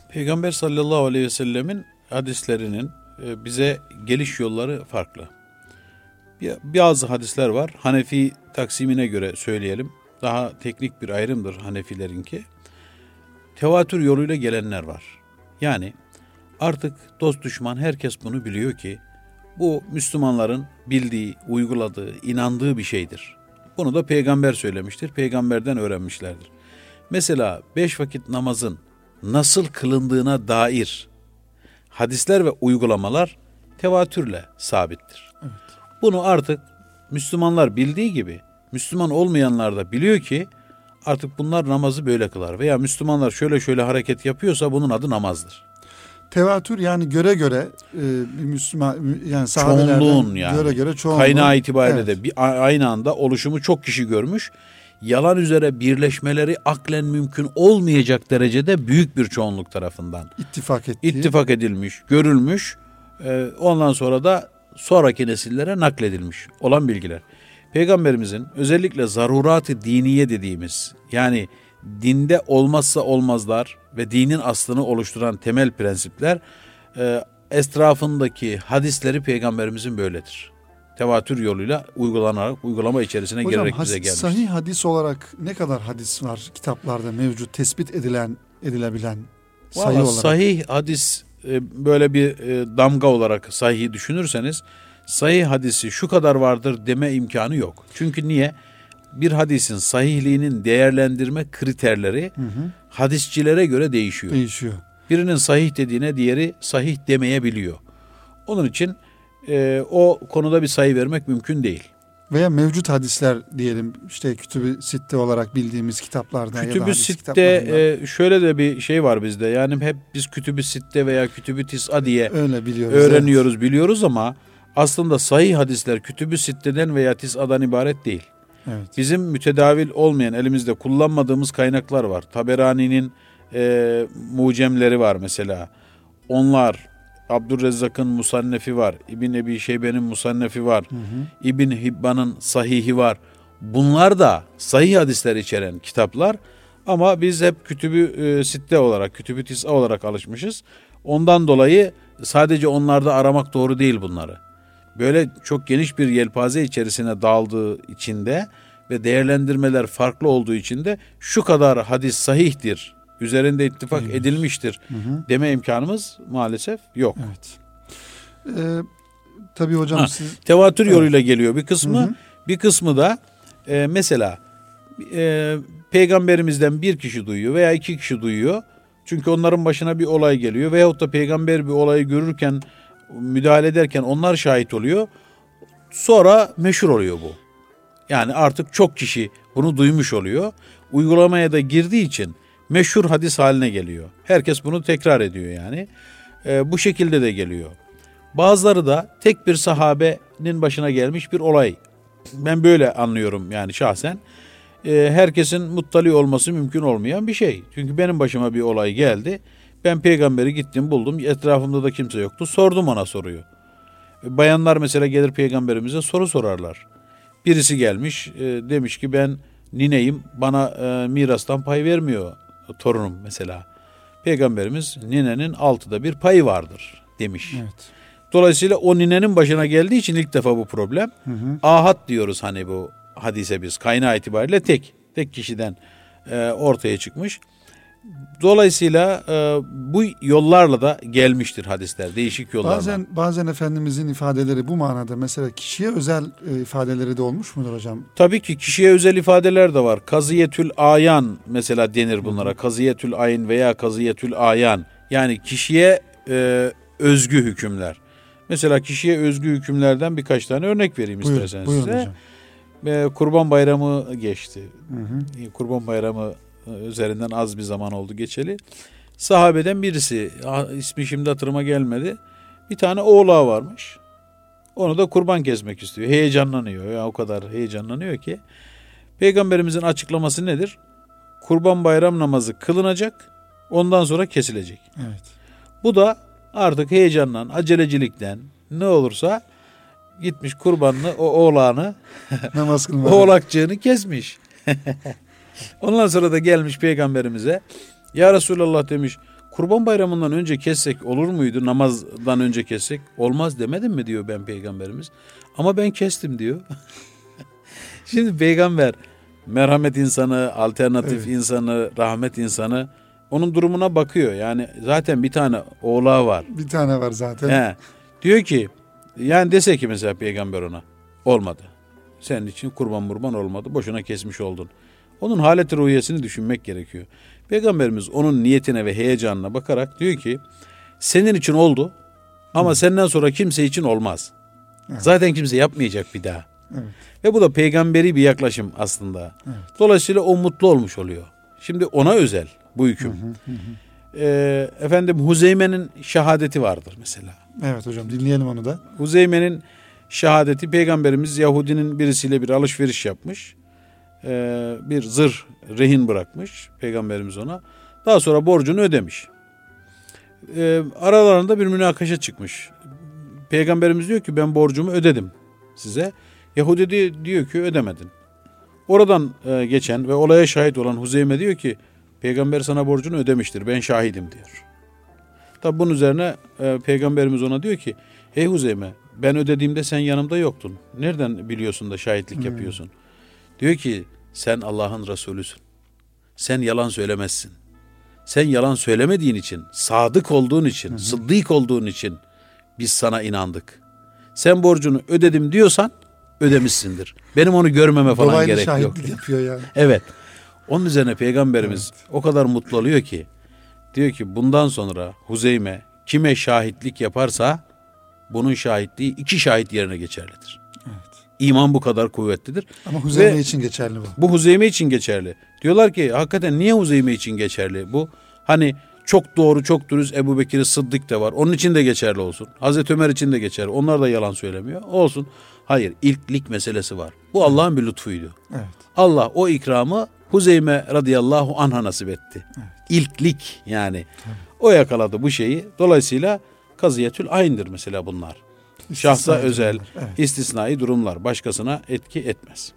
[SPEAKER 3] Peygamber sallallahu aleyhi ve sellemin hadislerinin e, bize geliş yolları farklı. Bazı hadisler var. Hanefi taksimine göre söyleyelim. Daha teknik bir ayrımdır Hanefilerinki. Tevatür yoluyla gelenler var. Yani artık dost düşman herkes bunu biliyor ki bu Müslümanların bildiği, uyguladığı, inandığı bir şeydir. Bunu da peygamber söylemiştir. Peygamberden öğrenmişlerdir. Mesela beş vakit namazın nasıl kılındığına dair hadisler ve uygulamalar tevatürle sabittir. Evet. Bunu artık Müslümanlar bildiği gibi Müslüman olmayanlar da biliyor ki artık bunlar namazı böyle kılar veya Müslümanlar şöyle şöyle hareket yapıyorsa bunun adı namazdır.
[SPEAKER 2] Tevatür yani göre göre e, bir Müslüman yani
[SPEAKER 3] çoğunluğun yani göre göre çoğunluğun. Kaynağı itibariyle evet. de bir aynı anda oluşumu çok kişi görmüş yalan üzere birleşmeleri aklen mümkün olmayacak derecede büyük bir çoğunluk tarafından
[SPEAKER 2] ittifak ettiği.
[SPEAKER 3] ittifak edilmiş, görülmüş. E, ondan sonra da sonraki nesillere nakledilmiş olan bilgiler. Peygamberimizin özellikle zarurat-ı diniye dediğimiz yani dinde olmazsa olmazlar ve dinin aslını oluşturan temel prensipler e, etrafındaki hadisleri peygamberimizin böyledir tevatür yoluyla uygulanarak uygulama içerisine Hocam, girerek bize gelmiş.
[SPEAKER 2] Sahih hadis olarak ne kadar hadis var kitaplarda mevcut tespit edilen edilebilen sayı olarak?
[SPEAKER 3] Sahih hadis e, böyle bir e, damga olarak sahih düşünürseniz sahih hadisi şu kadar vardır deme imkanı yok. Çünkü niye? Bir hadisin sahihliğinin değerlendirme kriterleri hı hı. hadisçilere göre değişiyor.
[SPEAKER 2] Değişiyor.
[SPEAKER 3] Birinin sahih dediğine diğeri sahih demeyebiliyor. Onun için e, o konuda bir sayı vermek mümkün değil.
[SPEAKER 2] Veya mevcut hadisler diyelim işte kütübü sitte olarak bildiğimiz kitaplarda
[SPEAKER 3] kütübü
[SPEAKER 2] ya da
[SPEAKER 3] sitte e, şöyle de bir şey var bizde yani hep biz kütübü sitte veya kütübü tis'a diye Öyle biliyoruz, öğreniyoruz evet. biliyoruz ama aslında sahih hadisler kütübü sitteden veya tis'adan ibaret değil. Evet. Bizim mütedavil olmayan elimizde kullanmadığımız kaynaklar var. Taberani'nin e, mucemleri var mesela. Onlar Abdurrezzak'ın musannefi var. İbn Ebi Şeybe'nin musannefi var. Hı hı. İbn Hibban'ın sahihi var. Bunlar da sahih hadisler içeren kitaplar. Ama biz hep kütübü e, sitte olarak, kütübü tis'a olarak alışmışız. Ondan dolayı sadece onlarda aramak doğru değil bunları. Böyle çok geniş bir yelpaze içerisine dağıldığı içinde ve değerlendirmeler farklı olduğu için de şu kadar hadis sahihtir üzerinde ittifak
[SPEAKER 2] Değildir.
[SPEAKER 3] edilmiştir
[SPEAKER 2] Hı hı.
[SPEAKER 3] deme imkanımız maalesef yok.
[SPEAKER 2] Evet. Ee, tabii hocam
[SPEAKER 3] Ha,
[SPEAKER 2] siz
[SPEAKER 3] Tevatür
[SPEAKER 2] Evet.
[SPEAKER 3] yoluyla geliyor bir kısmı.
[SPEAKER 2] Hı hı.
[SPEAKER 3] Bir kısmı da e, mesela e, peygamberimizden bir kişi duyuyor veya iki kişi duyuyor. Çünkü onların başına bir olay geliyor veyahut da peygamber bir olayı görürken müdahale ederken onlar şahit oluyor. Sonra meşhur oluyor bu. Yani artık çok kişi bunu duymuş oluyor. Uygulamaya da girdiği için meşhur hadis haline geliyor. Herkes bunu tekrar ediyor yani. E, bu şekilde de geliyor. Bazıları da tek bir sahabenin başına gelmiş bir olay. Ben böyle anlıyorum yani şahsen. Ee, herkesin muttali olması mümkün olmayan bir şey. Çünkü benim başıma bir olay geldi. Ben peygamberi gittim buldum. Etrafımda da kimse yoktu. Sordum ona soruyu. E, Bayanlar mesela gelir peygamberimize soru sorarlar. Birisi gelmiş e, demiş ki ben nineyim bana e, mirastan pay vermiyor torunum mesela. Peygamberimiz ninenin altıda bir payı vardır demiş.
[SPEAKER 2] evet.
[SPEAKER 3] Dolayısıyla o ninenin başına geldiği için ilk defa bu problem.
[SPEAKER 2] Hı hı.
[SPEAKER 3] Ahad diyoruz hani bu hadise biz. Kaynağı itibariyle tek. Tek kişiden e, ortaya çıkmış. Dolayısıyla e, bu yollarla da gelmiştir hadisler. Değişik yollarla.
[SPEAKER 2] Bazen bazen efendimizin ifadeleri bu manada mesela kişiye özel e, ifadeleri de olmuş mudur hocam?
[SPEAKER 3] Tabii ki kişiye özel ifadeler de var. Kaziyetül ayan mesela denir bunlara. Kaziyetül ayn veya kaziyetül ayan. Yani kişiye e, özgü hükümler. Mesela kişiye özgü hükümlerden birkaç tane örnek vereyim
[SPEAKER 2] Buyurun,
[SPEAKER 3] isterseniz
[SPEAKER 2] buyurun
[SPEAKER 3] size.
[SPEAKER 2] hocam.
[SPEAKER 3] E, Kurban Bayramı geçti.
[SPEAKER 2] Hı hı.
[SPEAKER 3] Kurban Bayramı üzerinden az bir zaman oldu geçeli. Sahabeden birisi, ismi şimdi hatırıma gelmedi. Bir tane oğlağı varmış. Onu da kurban kesmek istiyor. Heyecanlanıyor. Ya o kadar heyecanlanıyor ki. Peygamberimizin açıklaması nedir? Kurban bayram namazı kılınacak. Ondan sonra kesilecek.
[SPEAKER 2] Evet.
[SPEAKER 3] Bu da artık heyecandan, acelecilikten ne olursa gitmiş kurbanını, o oğlağını
[SPEAKER 2] Namaz kılmak.
[SPEAKER 3] oğlakçığını kesmiş. Ondan sonra da gelmiş peygamberimize. Ya Resulallah demiş kurban bayramından önce kessek olur muydu? Namazdan önce kessek olmaz demedim mi diyor ben peygamberimiz. Ama ben kestim diyor. Şimdi peygamber merhamet insanı, alternatif
[SPEAKER 2] Evet.
[SPEAKER 3] insanı, rahmet insanı onun durumuna bakıyor. Yani zaten bir tane oğlağı var.
[SPEAKER 2] Bir tane var zaten.
[SPEAKER 3] He. Diyor ki yani dese ki mesela peygamber ona olmadı. Senin için kurban murban olmadı. Boşuna kesmiş oldun. Onun haleti ruhiyesini düşünmek gerekiyor. Peygamberimiz onun niyetine ve heyecanına bakarak diyor ki senin için oldu ama senden sonra kimse için olmaz. Zaten kimse yapmayacak bir daha.
[SPEAKER 2] Evet.
[SPEAKER 3] Ve bu da peygamberi bir yaklaşım aslında. Dolayısıyla o mutlu olmuş oluyor. Şimdi ona özel bu hüküm. Ee, efendim Huzeyme'nin şehadeti vardır mesela.
[SPEAKER 2] Evet hocam dinleyelim onu da.
[SPEAKER 3] Huzeyme'nin şehadeti peygamberimiz Yahudinin birisiyle bir alışveriş yapmış. Ee, bir zırh rehin bırakmış peygamberimiz ona. Daha sonra borcunu ödemiş. Ee, aralarında bir münakaşa çıkmış. Peygamberimiz diyor ki ben borcumu ödedim size. Yahudi di- diyor ki ödemedin. Oradan e, geçen ve olaya şahit olan Huzeyme diyor ki peygamber sana borcunu ödemiştir ben şahidim diyor. Tabi bunun üzerine e, peygamberimiz ona diyor ki hey Huzeyme ben ödediğimde sen yanımda yoktun. Nereden biliyorsun da şahitlik yapıyorsun? Diyor ki sen Allah'ın Resulüsün. Sen yalan söylemezsin. Sen yalan söylemediğin için, sadık olduğun için, sıddık olduğun için biz sana inandık. Sen borcunu ödedim diyorsan ödemişsindir. Benim onu görmeme falan
[SPEAKER 2] Dolaylı
[SPEAKER 3] gerek yok.
[SPEAKER 2] yapıyor yani.
[SPEAKER 3] Evet. Onun üzerine peygamberimiz o kadar mutlu oluyor ki diyor ki bundan sonra Huzeyme kime şahitlik yaparsa bunun şahitliği iki şahit yerine geçerlidir. İman bu kadar kuvvetlidir.
[SPEAKER 2] Ama Huzeyme
[SPEAKER 3] Ve-
[SPEAKER 2] için geçerli bu.
[SPEAKER 3] Bu Huzeyme için geçerli. Diyorlar ki hakikaten niye Huzeyme için geçerli bu? Hani çok doğru, çok dürüst Ebu Bekir Sıddık da var. Onun için de geçerli olsun. Hazreti Ömer için de geçerli. Onlar da yalan söylemiyor. Olsun. Hayır, ilklik meselesi var. Bu Allah'ın bir lütfuydu.
[SPEAKER 2] Evet.
[SPEAKER 3] Allah o ikramı Huzeyme radıyallahu anh'a nasip etti. İlklik yani. O yakaladı bu şeyi. Dolayısıyla kaziyetül aynıdır mesela bunlar. Şahsa özel,
[SPEAKER 2] durumlar, evet.
[SPEAKER 3] istisnai durumlar. Başkasına etki etmez.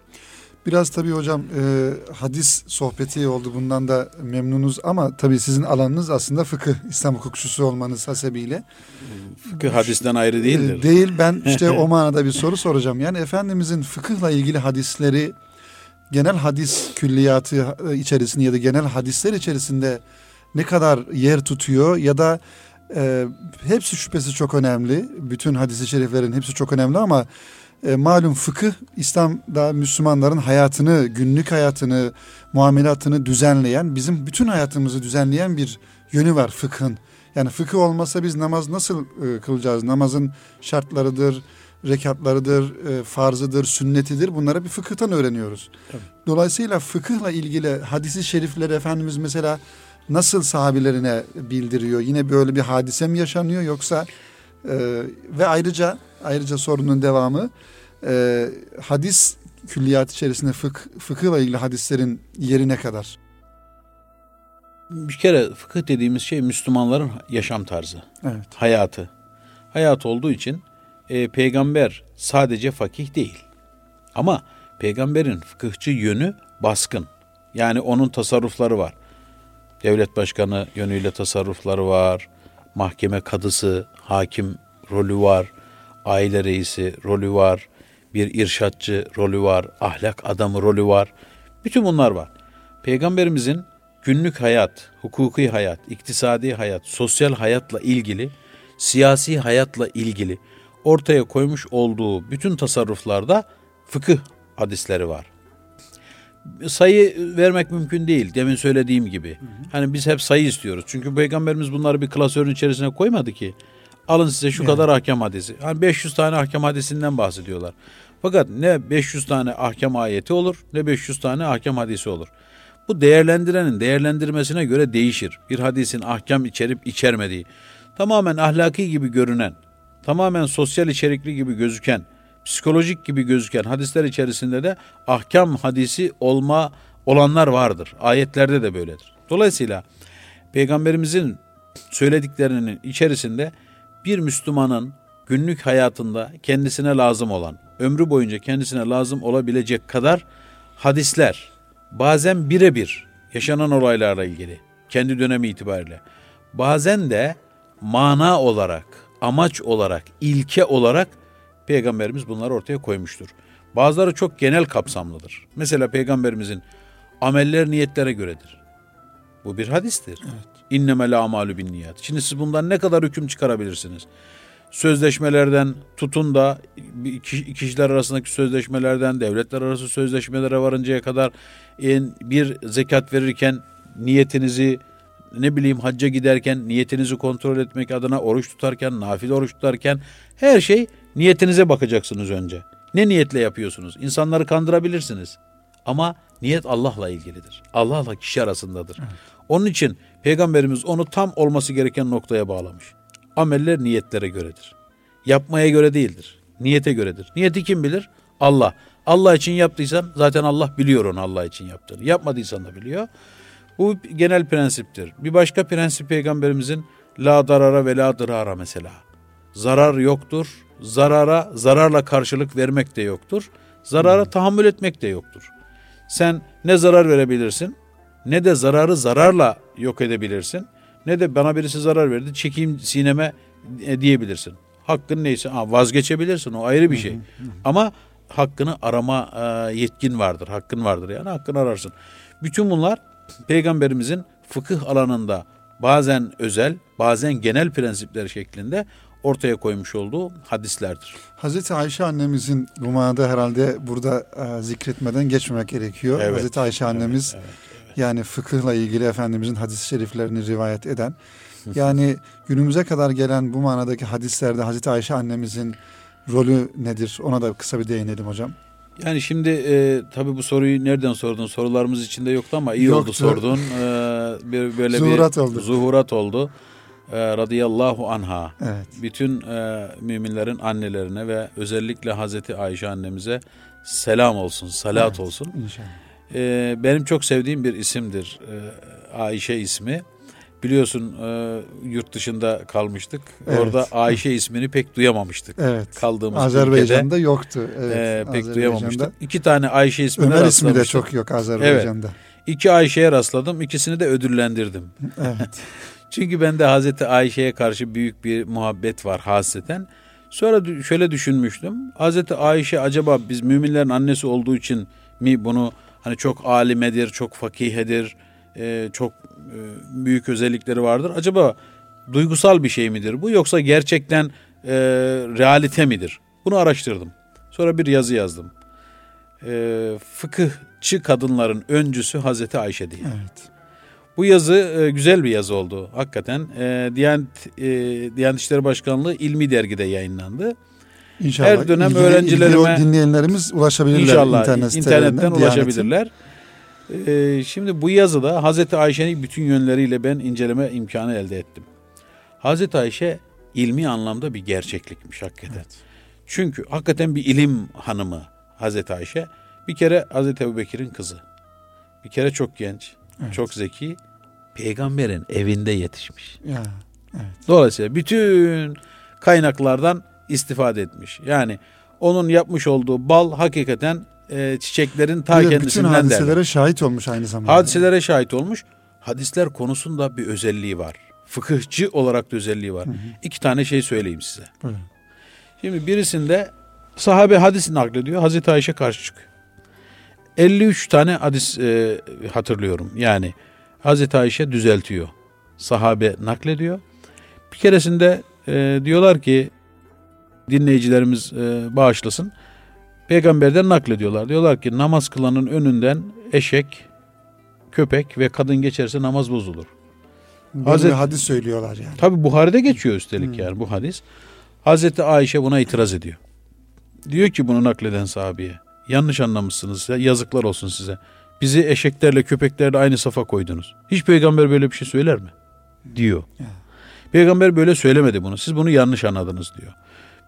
[SPEAKER 2] Biraz tabii hocam e, hadis sohbeti oldu bundan da memnunuz ama tabii sizin alanınız aslında fıkıh, İslam hukukçusu olmanız hasebiyle.
[SPEAKER 3] Fıkıh hadisten ayrı değildir.
[SPEAKER 2] E, değil ben işte o manada bir soru soracağım. Yani Efendimizin fıkıhla ilgili hadisleri genel hadis külliyatı e, içerisinde ya da genel hadisler içerisinde ne kadar yer tutuyor ya da e, hepsi şüphesiz çok önemli. Bütün hadis-i şeriflerin hepsi çok önemli ama e, malum fıkıh İslam'da Müslümanların hayatını, günlük hayatını, muamelatını düzenleyen, bizim bütün hayatımızı düzenleyen bir yönü var fıkhın. Yani fıkıh olmasa biz namaz nasıl e, kılacağız? Namazın şartlarıdır, rekatlarıdır, e, farzıdır, sünnetidir. Bunları bir fıkıhtan öğreniyoruz. Tabii. Dolayısıyla fıkıhla ilgili hadisi şerifleri Efendimiz mesela nasıl sahabilerine bildiriyor? Yine böyle bir hadise mi yaşanıyor yoksa e, ve ayrıca ayrıca sorunun devamı e, hadis külliyat içerisinde fık, fıkıhla ilgili hadislerin yeri ne kadar?
[SPEAKER 3] Bir kere fıkıh dediğimiz şey Müslümanların yaşam tarzı,
[SPEAKER 2] evet.
[SPEAKER 3] hayatı. Hayat olduğu için e, peygamber sadece fakih değil. Ama peygamberin fıkıhçı yönü baskın. Yani onun tasarrufları var. Devlet başkanı yönüyle tasarrufları var. Mahkeme kadısı, hakim rolü var. Aile reisi rolü var. Bir irşatçı rolü var. Ahlak adamı rolü var. Bütün bunlar var. Peygamberimizin günlük hayat, hukuki hayat, iktisadi hayat, sosyal hayatla ilgili, siyasi hayatla ilgili ortaya koymuş olduğu bütün tasarruflarda fıkıh hadisleri var. Sayı vermek mümkün değil demin söylediğim gibi. Hı hı. Hani biz hep sayı istiyoruz. Çünkü peygamberimiz bunları bir klasörün içerisine koymadı ki. Alın size şu yani. kadar ahkam hadisi. Hani 500 tane ahkam hadisinden bahsediyorlar. Fakat ne 500 tane ahkam ayeti olur ne 500 tane ahkam hadisi olur. Bu değerlendirenin değerlendirmesine göre değişir. Bir hadisin ahkam içerip içermediği, tamamen ahlaki gibi görünen, tamamen sosyal içerikli gibi gözüken, psikolojik gibi gözüken hadisler içerisinde de ahkam hadisi olma olanlar vardır. Ayetlerde de böyledir. Dolayısıyla peygamberimizin söylediklerinin içerisinde bir Müslümanın günlük hayatında kendisine lazım olan, ömrü boyunca kendisine lazım olabilecek kadar hadisler, bazen birebir yaşanan olaylarla ilgili, kendi dönemi itibariyle, bazen de mana olarak, amaç olarak, ilke olarak Peygamberimiz bunları ortaya koymuştur. Bazıları çok genel kapsamlıdır. Mesela Peygamberimizin ameller niyetlere göredir. Bu bir hadistir. Evet. İnnemel amalu bin niyat. Şimdi siz bundan ne kadar hüküm çıkarabilirsiniz? Sözleşmelerden tutun da kişiler arasındaki sözleşmelerden, devletler arası sözleşmelere varıncaya kadar bir zekat verirken niyetinizi ne bileyim hacca giderken niyetinizi kontrol etmek adına oruç tutarken, nafile oruç tutarken her şey niyetinize bakacaksınız önce. Ne niyetle yapıyorsunuz? İnsanları kandırabilirsiniz. Ama niyet Allah'la ilgilidir. Allah'la kişi arasındadır. Evet. Onun için Peygamberimiz onu tam olması gereken noktaya bağlamış. Ameller niyetlere göredir. Yapmaya göre değildir. Niyete göredir. Niyeti kim bilir? Allah. Allah için yaptıysan zaten Allah biliyor onu Allah için yaptığını. Yapmadıysan da biliyor. Bu genel prensiptir. Bir başka prensip peygamberimizin la darara ve la dırara mesela. Zarar yoktur. Zarara zararla karşılık vermek de yoktur. Zarara hmm. tahammül etmek de yoktur. Sen ne zarar verebilirsin ne de zararı zararla yok edebilirsin. Ne de bana birisi zarar verdi çekeyim sineme e, diyebilirsin. Hakkın neyse ha, vazgeçebilirsin o ayrı bir şey. Ama hakkını arama e, yetkin vardır. Hakkın vardır yani hakkını ararsın. Bütün bunlar Peygamberimizin fıkıh alanında bazen özel, bazen genel prensipler şeklinde ortaya koymuş olduğu hadislerdir.
[SPEAKER 2] Hazreti Ayşe annemizin bu manada herhalde burada e, zikretmeden geçmemek gerekiyor. Evet, Hazreti Ayşe annemiz evet, evet, evet. yani fıkıhla ilgili Efendimizin hadis-i şeriflerini rivayet eden. Yani günümüze kadar gelen bu manadaki hadislerde Hazreti Ayşe annemizin rolü nedir? Ona da kısa bir değinelim hocam.
[SPEAKER 3] Yani şimdi e, tabii bu soruyu nereden sordun? Sorularımız içinde yoktu ama iyi yoktu. oldu sordun. E, bir, böyle zuhurat bir oldu. zuhurat oldu. E, radıyallahu anha.
[SPEAKER 2] Evet.
[SPEAKER 3] Bütün e, müminlerin annelerine ve özellikle Hazreti Ayşe annemize selam olsun, salat evet, olsun.
[SPEAKER 2] İnşallah.
[SPEAKER 3] E, benim çok sevdiğim bir isimdir. E, Ayşe ismi. Biliyorsun e, yurt dışında kalmıştık. Evet. Orada Ayşe ismini pek duyamamıştık.
[SPEAKER 2] Evet.
[SPEAKER 3] Kaldığımız
[SPEAKER 2] Azerbaycan'da ülkede, yoktu. Evet.
[SPEAKER 3] E, pek duyamamıştık. İki tane Ayşe ismine
[SPEAKER 2] Ömer ismi de çok yok Azerbaycan'da.
[SPEAKER 3] Evet. İki Ayşe'ye rastladım. İkisini de ödüllendirdim.
[SPEAKER 2] Evet.
[SPEAKER 3] Çünkü bende Hazreti Ayşe'ye karşı büyük bir muhabbet var hasreten. Sonra şöyle düşünmüştüm. Hazreti Ayşe acaba biz müminlerin annesi olduğu için mi bunu hani çok alimedir, çok fakihedir, e, çok e, büyük özellikleri vardır. Acaba duygusal bir şey midir bu yoksa gerçekten e, realite midir? Bunu araştırdım. Sonra bir yazı yazdım. E, fıkıhçı kadınların öncüsü Hazreti Ayşe diye.
[SPEAKER 2] Evet.
[SPEAKER 3] Bu yazı e, güzel bir yazı oldu hakikaten. E, Diyanet, e, Diyanet İşleri Başkanlığı ilmi dergide yayınlandı.
[SPEAKER 2] İnşallah.
[SPEAKER 3] Her dönem
[SPEAKER 2] ilgili,
[SPEAKER 3] öğrencilerime-
[SPEAKER 2] ilgili dinleyenlerimiz ulaşabilirler
[SPEAKER 3] İnşallah
[SPEAKER 2] internet
[SPEAKER 3] internetten ulaşabilirler. E, şimdi bu yazıda Hazreti Ayşe'nin bütün yönleriyle ben inceleme imkanı elde ettim. Hazreti Ayşe ilmi anlamda bir gerçeklikmiş hakikaten. Çünkü hakikaten bir ilim hanımı Hazreti Ayşe. Bir kere Hazreti Ebubekir'in kızı. Bir kere çok genç,
[SPEAKER 2] Evet.
[SPEAKER 3] çok zeki. Peygamberin evinde yetişmiş.
[SPEAKER 2] Ya,
[SPEAKER 3] Dolayısıyla bütün kaynaklardan istifade etmiş. Yani onun yapmış olduğu bal hakikaten e, çiçeklerin ta
[SPEAKER 2] bir de bütün
[SPEAKER 3] kendisinden
[SPEAKER 2] hadiselere
[SPEAKER 3] derler.
[SPEAKER 2] şahit olmuş aynı zamanda.
[SPEAKER 3] Hadiselere şahit olmuş. Hadisler konusunda bir özelliği var. Fıkıhçı olarak da özelliği var. İki tane şey söyleyeyim size.
[SPEAKER 2] Buyurun.
[SPEAKER 3] Şimdi birisinde sahabe hadis naklediyor. Hazreti Ayşe karşı çıkıyor. 53 tane hadis e, hatırlıyorum. Yani Hazreti Ayşe düzeltiyor. Sahabe naklediyor. Bir keresinde e, diyorlar ki dinleyicilerimiz e, bağışlasın. Peygamberden naklediyorlar. Diyorlar ki namaz kılanın önünden eşek, köpek ve kadın geçerse namaz bozulur.
[SPEAKER 2] Böyle
[SPEAKER 3] Hazreti-
[SPEAKER 2] hadis söylüyorlar yani.
[SPEAKER 3] Tabi Buhari'de geçiyor üstelik yani bu hadis. Hazreti Ayşe buna itiraz ediyor. Diyor ki bunu nakleden sahabeye. Yanlış anlamışsınız ya yazıklar olsun size. Bizi eşeklerle köpeklerle aynı safa koydunuz. Hiç peygamber böyle bir şey söyler mi? Diyor. Peygamber böyle söylemedi bunu. Siz bunu yanlış anladınız diyor.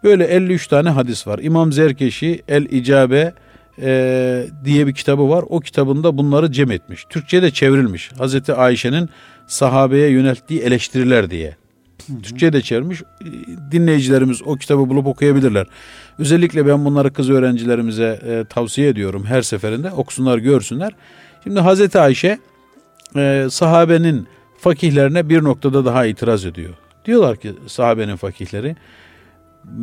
[SPEAKER 3] Böyle 53 tane hadis var. İmam Zerkeşi El İcabe e, diye bir kitabı var. O kitabında bunları cem etmiş. Türkçe'ye de çevrilmiş. Hazreti Ayşe'nin sahabeye yönelttiği eleştiriler diye. Türkçe'ye de çevirmiş. E, Dinleyicilerimiz o kitabı bulup okuyabilirler. Özellikle ben bunları kız öğrencilerimize e, tavsiye ediyorum her seferinde. Okusunlar, görsünler. Şimdi Hazreti Ayşe e, sahabenin fakihlerine bir noktada daha itiraz ediyor. Diyorlar ki sahabenin fakihleri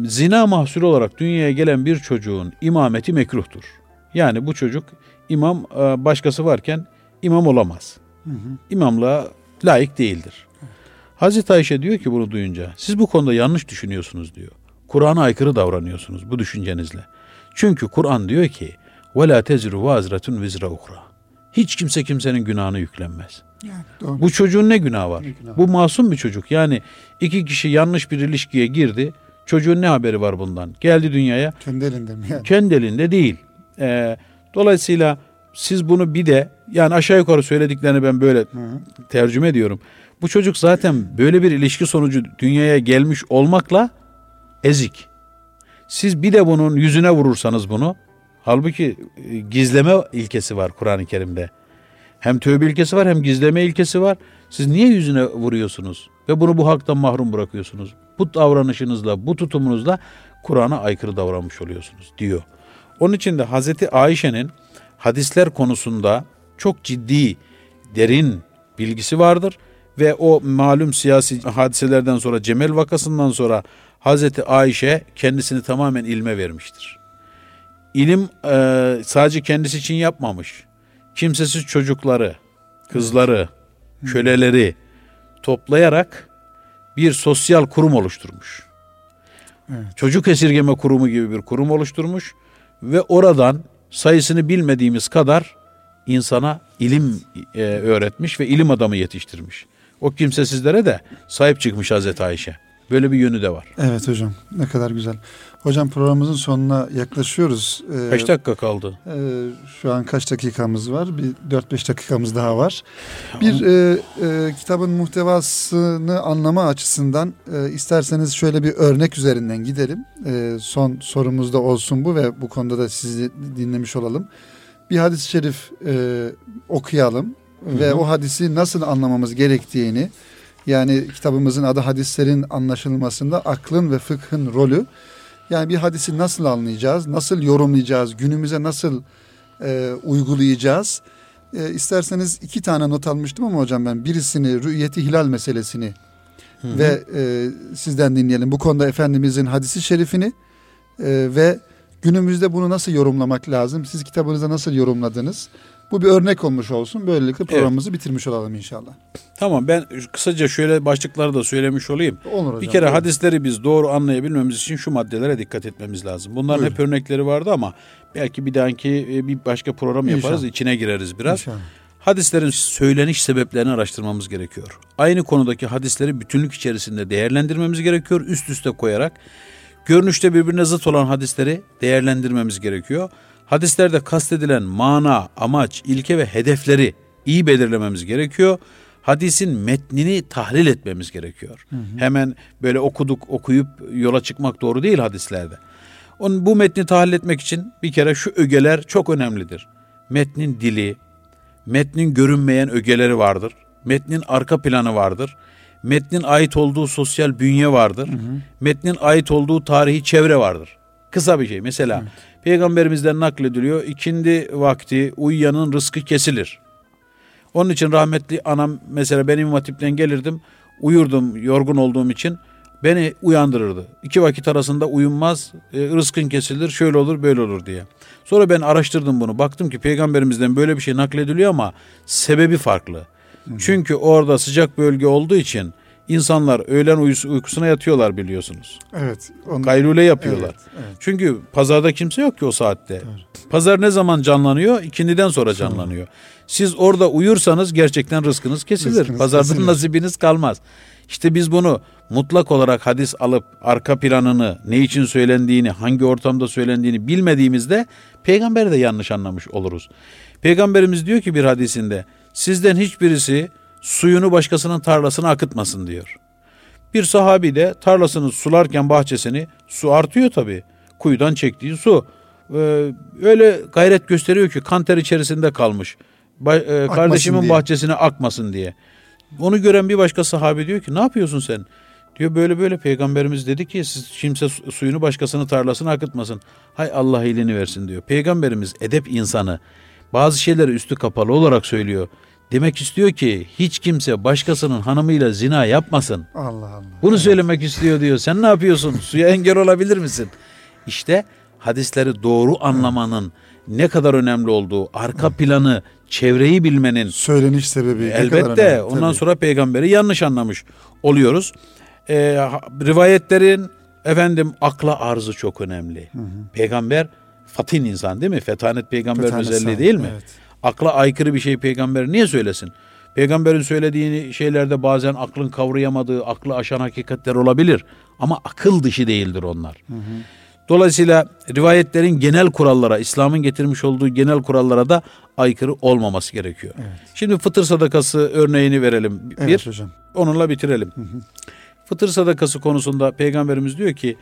[SPEAKER 3] zina mahsulü olarak dünyaya gelen bir çocuğun imameti mekruhtur. Yani bu çocuk imam e, başkası varken imam olamaz. Hı hı. İmamlığa layık değildir. Hazreti Ayşe diyor ki bunu duyunca siz bu konuda yanlış düşünüyorsunuz diyor. Kur'an'a aykırı davranıyorsunuz bu düşüncenizle. Çünkü Kur'an diyor ki وَلَا تَزِرُ وَازْرَةٌ وِزْرَ اُخْرَى Hiç kimse kimsenin günahını yüklenmez.
[SPEAKER 2] Yani, doğru.
[SPEAKER 3] bu çocuğun ne günahı var?
[SPEAKER 2] Ne günah var?
[SPEAKER 3] Bu masum bir çocuk. Yani iki kişi yanlış bir ilişkiye girdi Çocuğun ne haberi var bundan? Geldi dünyaya.
[SPEAKER 2] Kendi elinde mi yani?
[SPEAKER 3] Kendi elinde değil. Ee, dolayısıyla siz bunu bir de yani aşağı yukarı söylediklerini ben böyle
[SPEAKER 2] Hı.
[SPEAKER 3] tercüme ediyorum. Bu çocuk zaten böyle bir ilişki sonucu dünyaya gelmiş olmakla ezik. Siz bir de bunun yüzüne vurursanız bunu halbuki e, gizleme ilkesi var Kur'an-ı Kerim'de. Hem tövbe ilkesi var hem gizleme ilkesi var. Siz niye yüzüne vuruyorsunuz ve bunu bu haktan mahrum bırakıyorsunuz? Bu davranışınızla, bu tutumunuzla Kur'an'a aykırı davranmış oluyorsunuz diyor. Onun için de Hazreti Ayşe'nin hadisler konusunda çok ciddi, derin bilgisi vardır ve o malum siyasi hadiselerden sonra Cemel vakasından sonra Hazreti Ayşe kendisini tamamen ilme vermiştir. İlim e, sadece kendisi için yapmamış. Kimsesiz çocukları, kızları, köleleri toplayarak bir sosyal kurum oluşturmuş.
[SPEAKER 2] Evet.
[SPEAKER 3] Çocuk esirgeme kurumu gibi bir kurum oluşturmuş ve oradan sayısını bilmediğimiz kadar insana ilim e, öğretmiş ve ilim adamı yetiştirmiş. O kimsesizlere de sahip çıkmış Hazreti Ayşe. Böyle bir yönü de var.
[SPEAKER 2] Evet hocam ne kadar güzel. Hocam programımızın sonuna yaklaşıyoruz. Ee,
[SPEAKER 3] Kaç dakika kaldı?
[SPEAKER 2] e, şu an kaç dakikamız var? Bir 4-5 dakikamız daha var. Bir e, e, kitabın muhtevasını anlama açısından e, isterseniz şöyle bir örnek üzerinden gidelim. E, son sorumuz da olsun bu ve bu konuda da sizi dinlemiş olalım. Bir hadis-i şerif e, okuyalım ve
[SPEAKER 3] hı.
[SPEAKER 2] o hadisi nasıl anlamamız gerektiğini yani kitabımızın adı hadislerin anlaşılmasında aklın ve fıkhın rolü. Yani bir hadisi nasıl anlayacağız, nasıl yorumlayacağız, günümüze nasıl e, uygulayacağız. E, isterseniz iki tane not almıştım ama hocam ben birisini rü'yeti hilal meselesini ve e, sizden dinleyelim. Bu konuda Efendimizin hadisi şerifini e, ve günümüzde bunu nasıl yorumlamak lazım? Siz kitabınızda nasıl yorumladınız? Bu bir örnek olmuş olsun. Böylelikle programımızı bitirmiş olalım inşallah.
[SPEAKER 3] Tamam ben kısaca şöyle başlıkları da söylemiş olayım.
[SPEAKER 2] Olur hocam.
[SPEAKER 3] Bir kere
[SPEAKER 2] buyurun.
[SPEAKER 3] hadisleri biz doğru anlayabilmemiz için şu maddelere dikkat etmemiz lazım. Bunların
[SPEAKER 2] Buyurun.
[SPEAKER 3] hep örnekleri vardı ama belki bir dahaki e, bir başka program yaparız,
[SPEAKER 2] İnşallah.
[SPEAKER 3] içine gireriz biraz.
[SPEAKER 2] İnşallah.
[SPEAKER 3] Hadislerin söyleniş sebeplerini araştırmamız gerekiyor. Aynı konudaki hadisleri bütünlük içerisinde değerlendirmemiz gerekiyor. Üst üste koyarak görünüşte birbirine zıt olan hadisleri değerlendirmemiz gerekiyor. Hadislerde kastedilen mana, amaç, ilke ve hedefleri iyi belirlememiz gerekiyor. Hadisin metnini tahlil etmemiz gerekiyor. Hemen böyle okuduk, okuyup yola çıkmak doğru değil hadislerde. Onun bu metni tahlil etmek için bir kere şu ögeler çok önemlidir. Metnin dili, metnin görünmeyen ögeleri vardır. Metnin arka planı vardır. Metnin ait olduğu sosyal bünye vardır. Metnin ait olduğu tarihi çevre vardır. Kısa bir şey. Mesela peygamberimizden naklediliyor. İkindi vakti uyuyanın rızkı kesilir. Onun için rahmetli anam mesela benim Hatip'ten gelirdim. Uyurdum yorgun olduğum için. Beni uyandırırdı. İki vakit arasında uyunmaz, e, rızkın kesilir, şöyle olur, böyle olur diye. Sonra ben araştırdım bunu. Baktım ki peygamberimizden böyle bir şey naklediliyor ama sebebi farklı. Çünkü orada sıcak bölge olduğu için insanlar öğlen uyus- uykusuna yatıyorlar biliyorsunuz.
[SPEAKER 2] Evet. Onu,
[SPEAKER 3] Kaylule yapıyorlar.
[SPEAKER 2] Evet, evet.
[SPEAKER 3] Çünkü pazarda kimse yok ki o saatte. Pazar ne zaman canlanıyor? İkindiden sonra canlanıyor. Siz orada uyursanız gerçekten rızkınız kesilir.
[SPEAKER 2] Rızkınız
[SPEAKER 3] Pazardan
[SPEAKER 2] kesilir.
[SPEAKER 3] nasibiniz kalmaz. İşte biz bunu mutlak olarak hadis alıp arka planını, ne için söylendiğini, hangi ortamda söylendiğini bilmediğimizde peygamberi de yanlış anlamış oluruz. Peygamberimiz diyor ki bir hadisinde sizden hiçbirisi suyunu başkasının tarlasına akıtmasın diyor. Bir sahabi de tarlasını sularken bahçesini su artıyor tabii. Kuyudan çektiği su. Ee, öyle gayret gösteriyor ki kanter içerisinde kalmış. Ba- e, kardeşimin
[SPEAKER 2] diye.
[SPEAKER 3] bahçesine akmasın diye. Onu gören bir başka sahabe diyor ki ne yapıyorsun sen? Diyor böyle böyle peygamberimiz dedi ki siz kimse su- suyunu başkasının tarlasına akıtmasın. Hay Allah iyiliğini versin diyor. Peygamberimiz edep insanı bazı şeyleri üstü kapalı olarak söylüyor. Demek istiyor ki hiç kimse başkasının hanımıyla zina yapmasın.
[SPEAKER 2] Allah Allah.
[SPEAKER 3] Bunu söylemek istiyor diyor. Sen ne yapıyorsun? Suya engel olabilir misin? İşte hadisleri doğru anlamanın ne kadar önemli olduğu, arka planı, çevreyi bilmenin
[SPEAKER 2] Söyleniş sebebi. ne kadar
[SPEAKER 3] elbette
[SPEAKER 2] önemli,
[SPEAKER 3] ondan
[SPEAKER 2] tabii.
[SPEAKER 3] sonra peygamberi yanlış anlamış oluyoruz. Ee, rivayetlerin efendim akla arzı çok önemli. Peygamber fatin insan değil mi? Fetanet peygamberin
[SPEAKER 2] Fetanet
[SPEAKER 3] özelliği
[SPEAKER 2] sahibi,
[SPEAKER 3] değil mi?
[SPEAKER 2] evet.
[SPEAKER 3] Akla aykırı bir şey peygamber niye söylesin? Peygamberin söylediğini şeylerde bazen aklın kavrayamadığı, aklı aşan hakikatler olabilir. Ama akıl dışı değildir onlar. Dolayısıyla rivayetlerin genel kurallara, İslam'ın getirmiş olduğu genel kurallara da aykırı olmaması gerekiyor. Şimdi fıtır sadakası örneğini verelim.
[SPEAKER 2] Evet
[SPEAKER 3] Bir,
[SPEAKER 2] hocam.
[SPEAKER 3] onunla bitirelim. Fıtır sadakası konusunda peygamberimiz diyor ki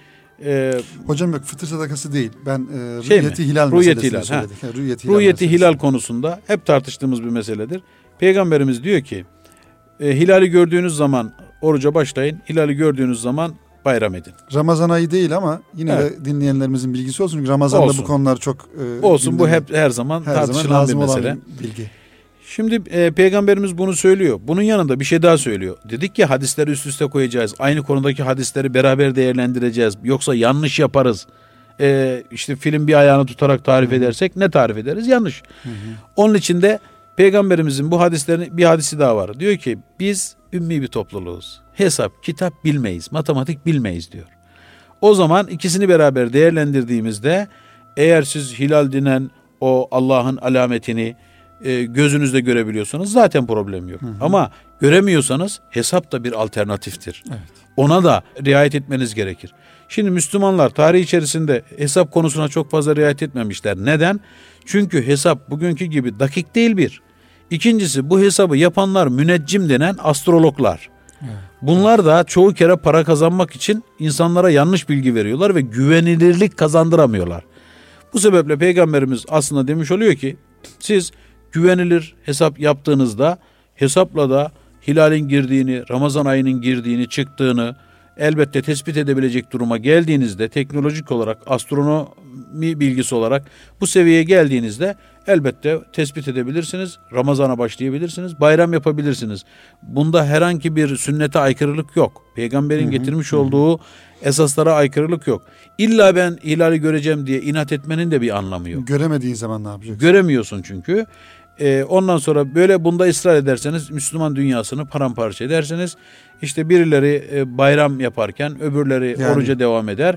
[SPEAKER 3] e,
[SPEAKER 2] Hocam yok fıtır sadakası değil. Ben e,
[SPEAKER 3] Şey mi?
[SPEAKER 2] rüyeti hilal
[SPEAKER 3] Rüyeti hilal,
[SPEAKER 2] söyledik. Ha, rüyeti hilal, meselesi.
[SPEAKER 3] hilal konusunda hep tartıştığımız bir meseledir. Peygamberimiz diyor ki e, hilali gördüğünüz zaman oruca başlayın. Hilali gördüğünüz zaman bayram edin.
[SPEAKER 2] Ramazan ayı değil ama yine
[SPEAKER 3] Evet.
[SPEAKER 2] de dinleyenlerimizin bilgisi olsun. Ramazan'da
[SPEAKER 3] Olsun.
[SPEAKER 2] bu konolar çok e,
[SPEAKER 3] Olsun bu
[SPEAKER 2] gündeme-
[SPEAKER 3] hep her zaman
[SPEAKER 2] her zaman
[SPEAKER 3] tartışılan bir
[SPEAKER 2] lazım olan
[SPEAKER 3] mesele.
[SPEAKER 2] bir bilgi.
[SPEAKER 3] Şimdi e, peygamberimiz bunu söylüyor. Bunun yanında bir şey daha söylüyor. Dedik ya hadisleri üst üste koyacağız. Aynı konudaki hadisleri beraber değerlendireceğiz. Yoksa yanlış yaparız. E, işte film bir ayağını tutarak tarif edersek ne tarif ederiz? Yanlış. Onun için de peygamberimizin bu hadislerin bir hadisi daha var. Diyor ki biz ümmi bir topluluğuz. Hesap, kitap bilmeyiz, matematik bilmeyiz diyor. O zaman ikisini beraber değerlendirdiğimizde eğer siz hilal denen o Allah'ın alametini e, gözünüzle görebiliyorsanız zaten problem yok. Ama göremiyorsanız hesap da bir alternatiftir. Ona da riayet etmeniz gerekir. Şimdi Müslümanlar tarih içerisinde hesap konusuna çok fazla riayet etmemişler. Neden? Çünkü hesap bugünkü gibi dakik değil bir. İkincisi bu hesabı yapanlar müneccim denen astrologlar. Bunlar da çoğu kere para kazanmak için insanlara yanlış bilgi veriyorlar ve güvenilirlik kazandıramıyorlar. Bu sebeple peygamberimiz aslında demiş oluyor ki siz güvenilir hesap yaptığınızda hesapla da hilalin girdiğini, Ramazan ayının girdiğini, çıktığını elbette tespit edebilecek duruma geldiğinizde teknolojik olarak astronomi bilgisi olarak bu seviyeye geldiğinizde elbette tespit edebilirsiniz. Ramazana başlayabilirsiniz. Bayram yapabilirsiniz. Bunda herhangi bir sünnete aykırılık yok. Peygamberin getirmiş olduğu esaslara aykırılık yok. İlla ben hilali göreceğim diye inat etmenin de bir anlamı yok.
[SPEAKER 2] Göremediğin zaman ne yapacaksın?
[SPEAKER 3] Göremiyorsun çünkü. E, ondan sonra böyle bunda ısrar ederseniz Müslüman dünyasını paramparça ederseniz işte birileri e, bayram yaparken öbürleri
[SPEAKER 2] Yani.
[SPEAKER 3] oruca devam eder.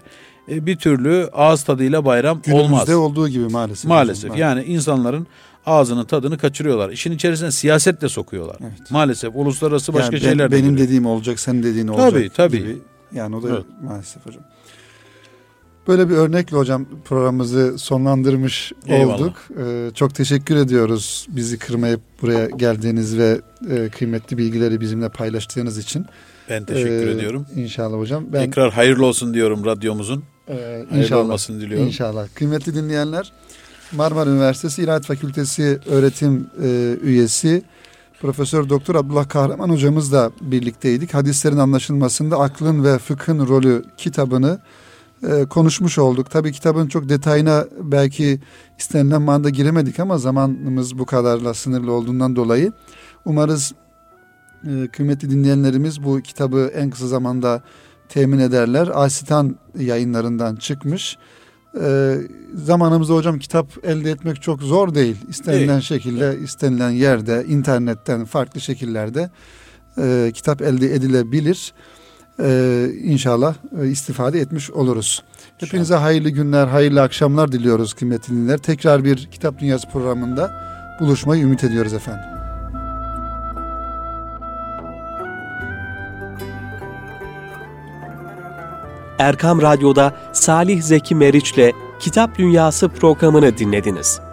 [SPEAKER 3] E, bir türlü ağız tadıyla bayram
[SPEAKER 2] Günümüzde
[SPEAKER 3] olmaz.
[SPEAKER 2] olduğu gibi maalesef.
[SPEAKER 3] Maalesef yani insanların ağzının tadını kaçırıyorlar. İşin içerisine siyaset de sokuyorlar.
[SPEAKER 2] Evet.
[SPEAKER 3] Maalesef uluslararası başka
[SPEAKER 2] Yani ben-
[SPEAKER 3] şeyler de
[SPEAKER 2] Benim
[SPEAKER 3] giriyor.
[SPEAKER 2] dediğim olacak, senin dediğin olacak
[SPEAKER 3] Tabii, tabii.
[SPEAKER 2] gibi. Yani o da
[SPEAKER 3] Evet.
[SPEAKER 2] maalesef hocam. Böyle bir örnekle hocam programımızı sonlandırmış
[SPEAKER 3] Eyvallah.
[SPEAKER 2] olduk. Ee, çok teşekkür ediyoruz bizi kırmayıp buraya geldiğiniz ve e, kıymetli bilgileri bizimle paylaştığınız için.
[SPEAKER 3] Ben teşekkür
[SPEAKER 2] Ee,
[SPEAKER 3] ediyorum.
[SPEAKER 2] İnşallah hocam. Ben
[SPEAKER 3] Tekrar hayırlı olsun diyorum radyomuzun.
[SPEAKER 2] e,
[SPEAKER 3] Hayırlı
[SPEAKER 2] inşallah
[SPEAKER 3] olmasını diliyorum.
[SPEAKER 2] İnşallah. Kıymetli dinleyenler, Marmara Üniversitesi İlahiyat Fakültesi öğretim e, üyesi Profesör Doktor Abdullah Kahraman hocamızla birlikteydik. Hadislerin anlaşılmasında aklın ve fıkhın rolü kitabını e, konuşmuş olduk. Tabii kitabın çok detayına belki istenilen manada giremedik ama zamanımız bu kadarla sınırlı olduğundan dolayı umarız e, kıymetli dinleyenlerimiz bu kitabı en kısa zamanda temin ederler. Asitan yayınlarından çıkmış. Ee, zamanımızda hocam kitap elde etmek çok zor değil. İstenilen
[SPEAKER 3] Değil.
[SPEAKER 2] şekilde, istenilen yerde, internetten, farklı şekillerde e, kitap elde edilebilir. Ee, inşallah e, istifade etmiş oluruz. Hepinize hayırlı günler, hayırlı akşamlar diliyoruz kıymetli dinleyenler. Tekrar bir Kitap Dünyası programında buluşmayı ümit ediyoruz efendim.
[SPEAKER 1] Erkam Radyo'da Salih Zeki Meriç'le Kitap Dünyası programını dinlediniz.